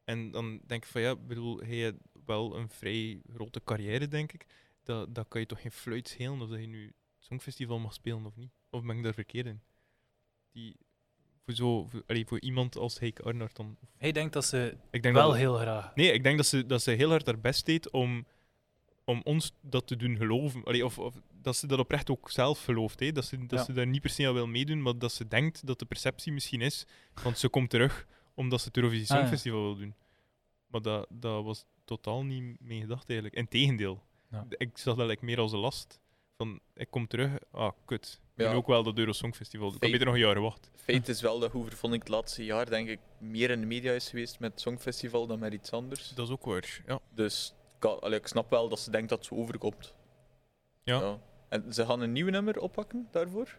En dan denk ik van ja, bedoel, hij wel een vrij grote carrière, denk ik. Dat, dat kan je toch geen fluit schelen of dat je nu het Songfestival mag spelen of niet? Of ben ik daar verkeerd in? Die, voor, zo, voor, allee, voor iemand als Heike Arnold dan. Hij denkt dat ze Ik denk wel dat, heel graag. Nee, ik denk dat ze, dat ze heel hard haar best deed om, om ons dat te doen geloven. Allee, of, of dat ze dat oprecht ook zelf gelooft. Hè. Dat, ze, dat Ja. ze daar niet per se aan wil meedoen, maar dat ze denkt dat de perceptie misschien is, want ze komt terug omdat ze het Eurovisie Ah, ja. Songfestival wil doen. Maar dat, dat was totaal niet mijn gedachte eigenlijk. Integendeel. Ja. Ik zag dat like, meer als een last. Van, ik kom terug, ah, kut. Ik Ja. ben ook wel dat Euro Songfestival. Ik Feit- beter nog een jaar gewacht. Feit is wel dat Hoover vond ik het laatste jaar denk ik meer in de media is geweest met het Songfestival dan met iets anders. Dat is ook waar, ja. Dus kan- allee, ik snap wel dat ze denkt dat zo overkomt. Ja. En ze gaan een nieuw nummer oppakken daarvoor?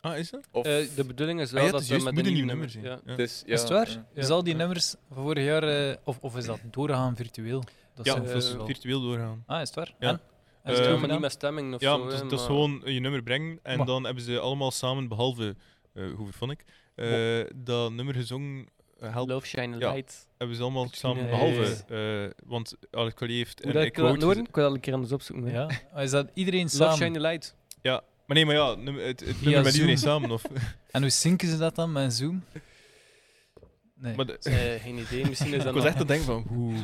Ah, is dat? Of Eh, de bedoeling is Ah, wel ja, het dat is ze juist, met een moet een nieuw nummer... nummer ja. het is, ja, is het waar? ja. Is al die nummers van vorig jaar, eh, of, of is dat doorgaan virtueel? Dat Ja, is eh, dat is wel- virtueel doorgaan. Ah, is het waar? Ja. En? Eh, is het Ja, maar niet gedaan? met stemming of Ja, zo. dat, is- hè, dat is maar- gewoon je nummer brengen en Maar- dan hebben ze allemaal samen, behalve uh, hoe vond ik, eh, dat nummer gezongen. Eh, help, Love Shine Ja. Light. hebben ze allemaal samen, behalve, eh, want Alex Collier heeft. Hoe dat ik dat horen? Ik wil dat een keer anders opzoeken. Ja. Ah, Is dat iedereen Love samen? Shine Light. Maar nee, maar ja, nummer- het, het Via nummer met Zoom. iedereen samen. Of, En hoe zinken ze dat dan met Zoom? Nee, maar de- Eh, geen idee. Misschien is ik was nog- echt aan het denken van hoe.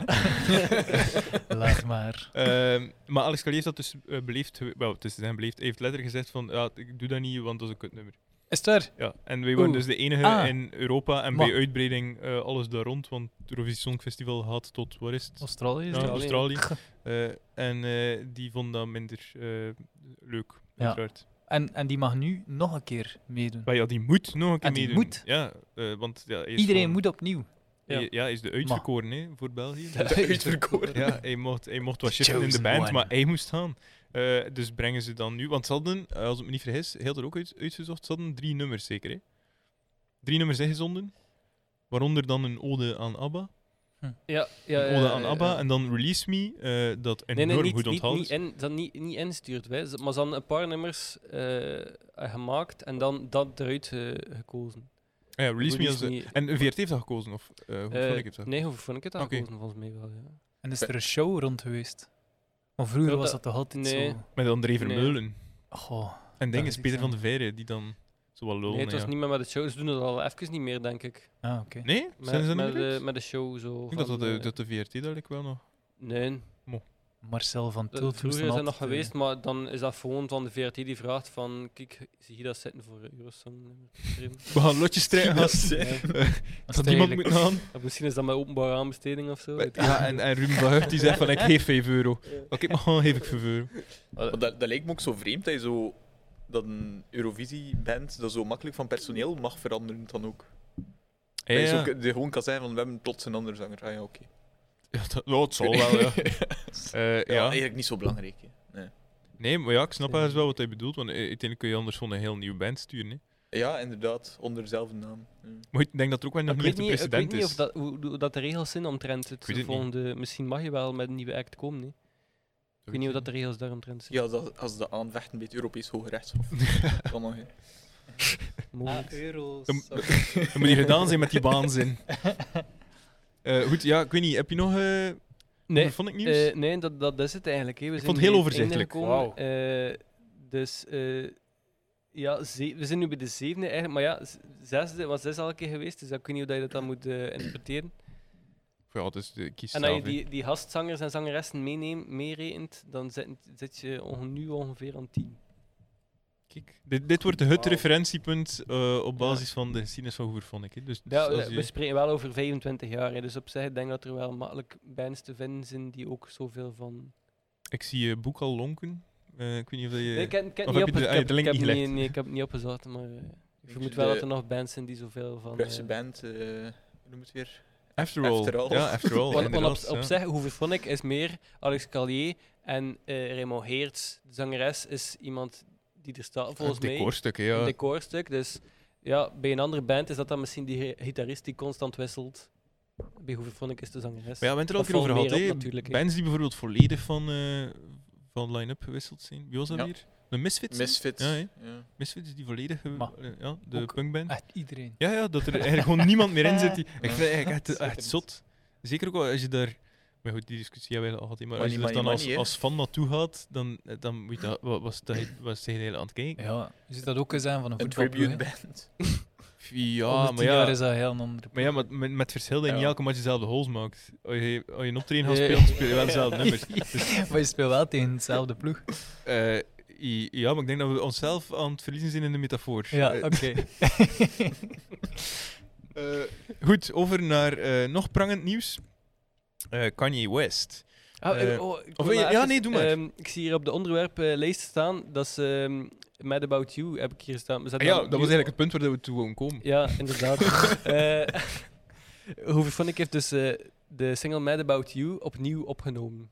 laat maar. Ehm, maar Alex Collier heeft dat dus beleefd. Wel, het is zijn beleefd. Hij heeft letterlijk gezegd van ja, ik doe dat niet, want dat is een kutnummer. Is het waar? Ja, en wij waren Oeh. dus de enige Ah. in Europa en Maar- bij uitbreiding eh, alles daar rond, want het Eurovisie Songfestival gaat tot, waar is het? Australië is Ja, dat? Australië. Eh, en eh, die vond dat minder eh, leuk, Ja. uiteraard. En, en die mag nu nog een keer meedoen. Maar ja, die moet nog een keer die meedoen. moet? Ja, eh, want ja, hij is Iedereen gewoon- moet opnieuw. Ja. hij- ja, hij is de uitverkoren hè, voor België. Uitverkoren. ja, hij mocht, hij mocht wat shiften in de chosen band, one. maar hij moest gaan. Eh, dus brengen ze dan nu, want ze hadden, eh, als ik me niet vergis, heel er ook uit, uitgezocht, ze hadden drie nummers zeker. Hè? Drie nummers ingezonden, waaronder dan een ode aan ABBA. Ja, ja, Een ode ja, aan ABBA. ja. En dan Release Me, eh, dat enorm Nee, nee, niet, goed niet, onthaald niet, in, dat niet, niet instuurt. Wij. Maar ze hadden een paar nummers eh, gemaakt en dan dat eruit gekozen. Ah ja, Release Me. Release als- Me. En VRT heeft dat gekozen? Of uh, hoe vond ik het dat? nee, hoe vond ik het Oké. gekozen? Volgens mij wel, ja. En is er een show rond geweest? Maar vroeger was dat- dat toch altijd nee. zo... Met André Nee. Vermeulen. Goh. En ding Dat is Peter van de Veire, die dan zo wel lullen. Nee, het was ja. niet meer met de show. Ze doen het al even niet meer, denk ik. Ah, oké. Nee? Met, Zijn ze dat met, niet meer de, met de show zo. Ik denk dat, dat, de, eh, dat de VRT dat ik wel nog... Nee, Marcel van dat- Tilt vroeger is dat nog eh, geweest, maar dan is dat gewoon van de VRT die vraagt van, kijk, zie je dat zitten voor Eurosong? We gaan lotjes strijden, gast. Ja. als Dat niemand moet gaan. Misschien is dat met openbare aanbesteding of zo. Ja, en, en Ruben van Hucht die zegt van ik geef 5 euro. Ja. Oké, maar gewoon geef ik 5 euro. Maar dat, dat lijkt me ook zo vreemd dat je zo dat een Eurovisie-band dat zo makkelijk van personeel mag veranderen dan ook. Ja, Dat je ja. zo k- de gewoon kan zeggen van we hebben plots een andere zanger. Ah ja, oké. Ja, dat, zal wel, ja. Eh, Ja, ja. eigenlijk niet zo belangrijk. hè. Nee. Nee, maar ja, ik snap ergens wel wat hij bedoelt, want eh, uiteindelijk kun je anders gewoon een heel nieuwe band sturen. Hè. Ja, inderdaad, onder dezelfde naam. Ja. Maar goed, ik denk dat er ook wel nog niet echt een niet, ik weet precedent niet is. of dat, hoe, hoe dat de regels zijn omtrent het het niet. volgende. Misschien mag je wel met een nieuwe act komen. Nee? Ik weet niet hoe dat de regels daaromtrent zijn. Ja, dat, als de aanvechten bij het Europees Hoge Rechtshof. kan nog, hè. Euro's. Dan- Dat moet hier gedaan zijn met die waanzin. Eh goed, ja, ik weet niet, heb je nog... eh Nee, vond ik nieuws? eh, nee dat, dat is het eigenlijk. Hè. We zijn vond het heel overzichtelijk. Eh, dus eh, ja, we zijn nu bij de zevende eigenlijk. Maar ja, zesde was zes al een keer geweest. Dus ik weet niet hoe dat je dat dan moet interpreteren. ja, dus kies En als je die, die gastzangers en zangeressen meeneemt, meerekent, dan zit, zit je nu ongeveer aan tien. Kijk, dit, dit wordt het Wauw. referentiepunt eh, op basis van de geschiedenis van Hoevervonnik. hè. Dus, dus Ja, we je- we spreken wel over 25 jaar. Hè, dus op zich denk ik dat er wel makkelijk bands te vinden zijn die ook zoveel van. ik zie je boek al lonken. Eh, ik weet niet of je... Nee, ik heb, ik heb of niet heb je de- ik link ik niet nee, ik heb het niet opgezocht, maar eh, ik Ik vermoed wel dat er nog bands zijn die zoveel van. Eh, band, eh, noem het weer? After all. After all. Ja, after all. want- want op, inderdaad, op ja. zich, Hoeverphonic is meer Alex Callier en eh Raymond Heerts, de zangeres, is iemand die er staat, volgens mij. decorstuk, hè, Een ja. decorstuk. Dus ja, bij een andere band is dat dan misschien die gi- gitarist die constant wisselt. Bij Hoeverphonic is de zangeres. Maar ja, we hebben het er al een over gehad. natuurlijk. Bands die bijvoorbeeld volledig van, eh, van line-up gewisseld zijn. Wie was dat Ja. weer? De Misfits? Misfits. Ja, ja. Misfits die volledig... eh, ja, de ook punkband. Echt iedereen. Ja, ja, dat er eigenlijk gewoon niemand meer in zit. Die, ik Ja. vind het echt, echt zot. Zeker ook wel als je daar... Maar goed, die discussie hebben we al gehad. Maar als je Money, er dan money, als, als fan naartoe gaat, dan, dan moet je dat... Wat was dat was tegen heel aan het kijken? Ja, je ziet dat ook eens zijn van een voetbalploeg. band. Ja, maar ja... is dat heel een andere Maar ja, met, met, met verschil dat je niet Ja. elke match dezelfde holes maakt. Als je, als je een optreden gaat spelen, speel je wel dezelfde nummers. Dus, maar je speelt wel tegen hetzelfde ploeg. eh, ja, maar ik denk dat we onszelf aan het verliezen zijn in de metafoor. Ja, Eh, oké. eh, goed, over naar eh, nog prangend nieuws. Eh, Kanye West. Ah, Eh, eh, oh, ik of ja, even- nee, doe maar. ehm, ik zie hier op de onderwerplijst staan, dat is ehm Mad About You, heb ik hier staan. Ah ja, dat was eigenlijk het punt waar we toe komen. Ja, inderdaad. Eh Hoeverphonic heeft dus eh, de single Mad About You opnieuw opgenomen.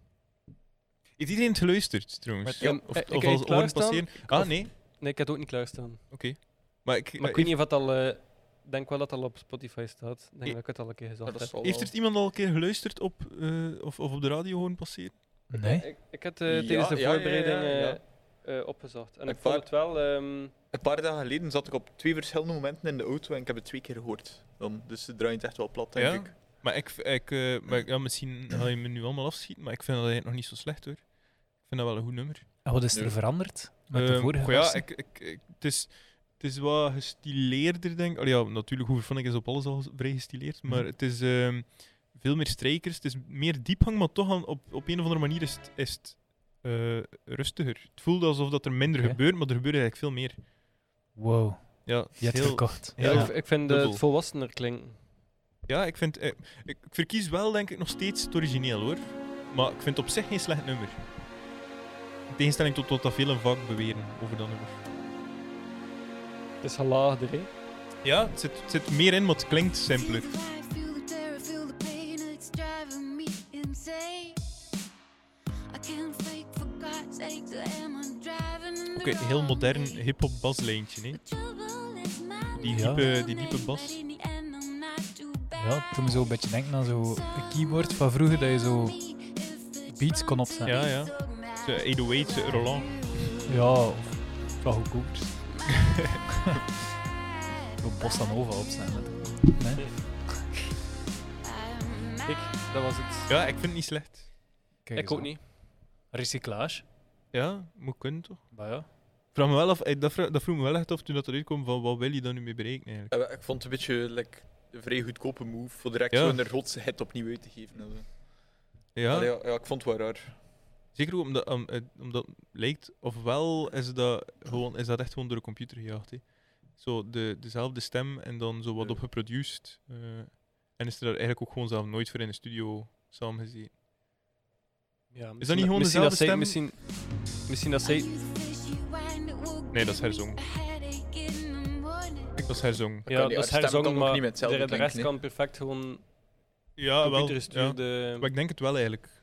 Is iedereen het geluisterd, trouwens? Ja, of ik of heb als het oren passeren? Ah, Of- nee. Nee, ik het ook niet klaarstaan. Oké. Maar ik, Maar ik weet niet of het al... Ik denk wel dat het al op Spotify staat. Ik denk Eh, dat ik het al een keer gezegd dat heb. Heeft er iemand al een keer geluisterd op, eh, of, of op de radio horen passeren? Nee? Ik, ik heb het eh, Ja, tijdens de ja, ja, voorbereiding ja, ja. eh, eh, opgezocht. En Een ik vond paar- het wel... ehm, Een paar dagen geleden zat ik op twee verschillende momenten in de auto en ik heb het twee keer gehoord. Dan, dus het draait echt wel plat, denk Ja? ik. Maar ik, ik eh, maar, ja, misschien ga je me nu allemaal afschieten, maar ik vind dat eigenlijk nog niet zo slecht hoor. Ik vind dat wel een goed nummer. En wat is er Ja. veranderd met de Ehm, vorige ja, ik, ik- het, is, het is wat gestileerder, denk ik. Allee, ja, natuurlijk, ik is op alles al vrij gestileerd, maar Mhm. het is ehm, veel meer strijkers. Het is meer diepgang, maar toch aan, op, op een of andere manier is het, is het eh, rustiger. Het voelt alsof dat er minder gebeurt, maar er gebeurt eigenlijk veel meer. Wow, Ja, je hebt heel- verkocht. ja, Ja. ik, ik vind eh, het volwassener klinken. Ja, ik vind... eh, ik, ik verkies wel, denk ik, nog steeds het origineel, hoor. Maar ik vind het op zich geen slecht nummer. In tegenstelling tot wat dat velen vaak beweren over dat nummer. Het is gelaagder, hè. Ja, het zit, het zit meer in, maar het klinkt simpeler. Oké, heel wrong modern hip-hop baslijntje, hè. Die Ja. diepe, die diepe bas. Ja, toen me zo een beetje denken aan zo'n keyboard van vroeger, dat je zo beats kon opzetten. Ja, ja. De 808, de Roland. Ja, of wat goedkoper. Zo Bossa Nova opzetten. Nee? Kijk, dat was het. Ja, ik vind het niet slecht. Kijk ik eens ook aan. niet. Recyclage. Ja, moet kunnen toch? Maar ja. Ik Vraag me wel af, eh, dat, vra- dat vroeg me wel echt af toen dat eruit kwam van wat wil je dan nu mee bereiken eigenlijk. Eh, Ik vond het een beetje like, een vrij goedkope move voor direct Ja. zo een rotse hit opnieuw uit te geven. en zo. Ja, Allee, Ja. ja, ik vond het wel raar. Zeker ook omdat, um, eh, omdat het lijkt, ofwel is dat, gewoon, is dat echt gewoon door de computer gejaagd. Hè. Zo de, dezelfde stem en dan zo wat Ja. op geproduced. eh, en is er daar eigenlijk ook gewoon zelf nooit voor in de studio samen gezeten. Ja, Is dat niet gewoon misschien dat dezelfde zij, stem? Misschien, misschien dat zij... Nee, dat is herzongen. Dat is herzongen. Ja, dat is herzongen, ook maar niet met hetzelfde de, de rest klinken, kan perfect gewoon Ja, wel. Ja. Maar ik denk het wel eigenlijk.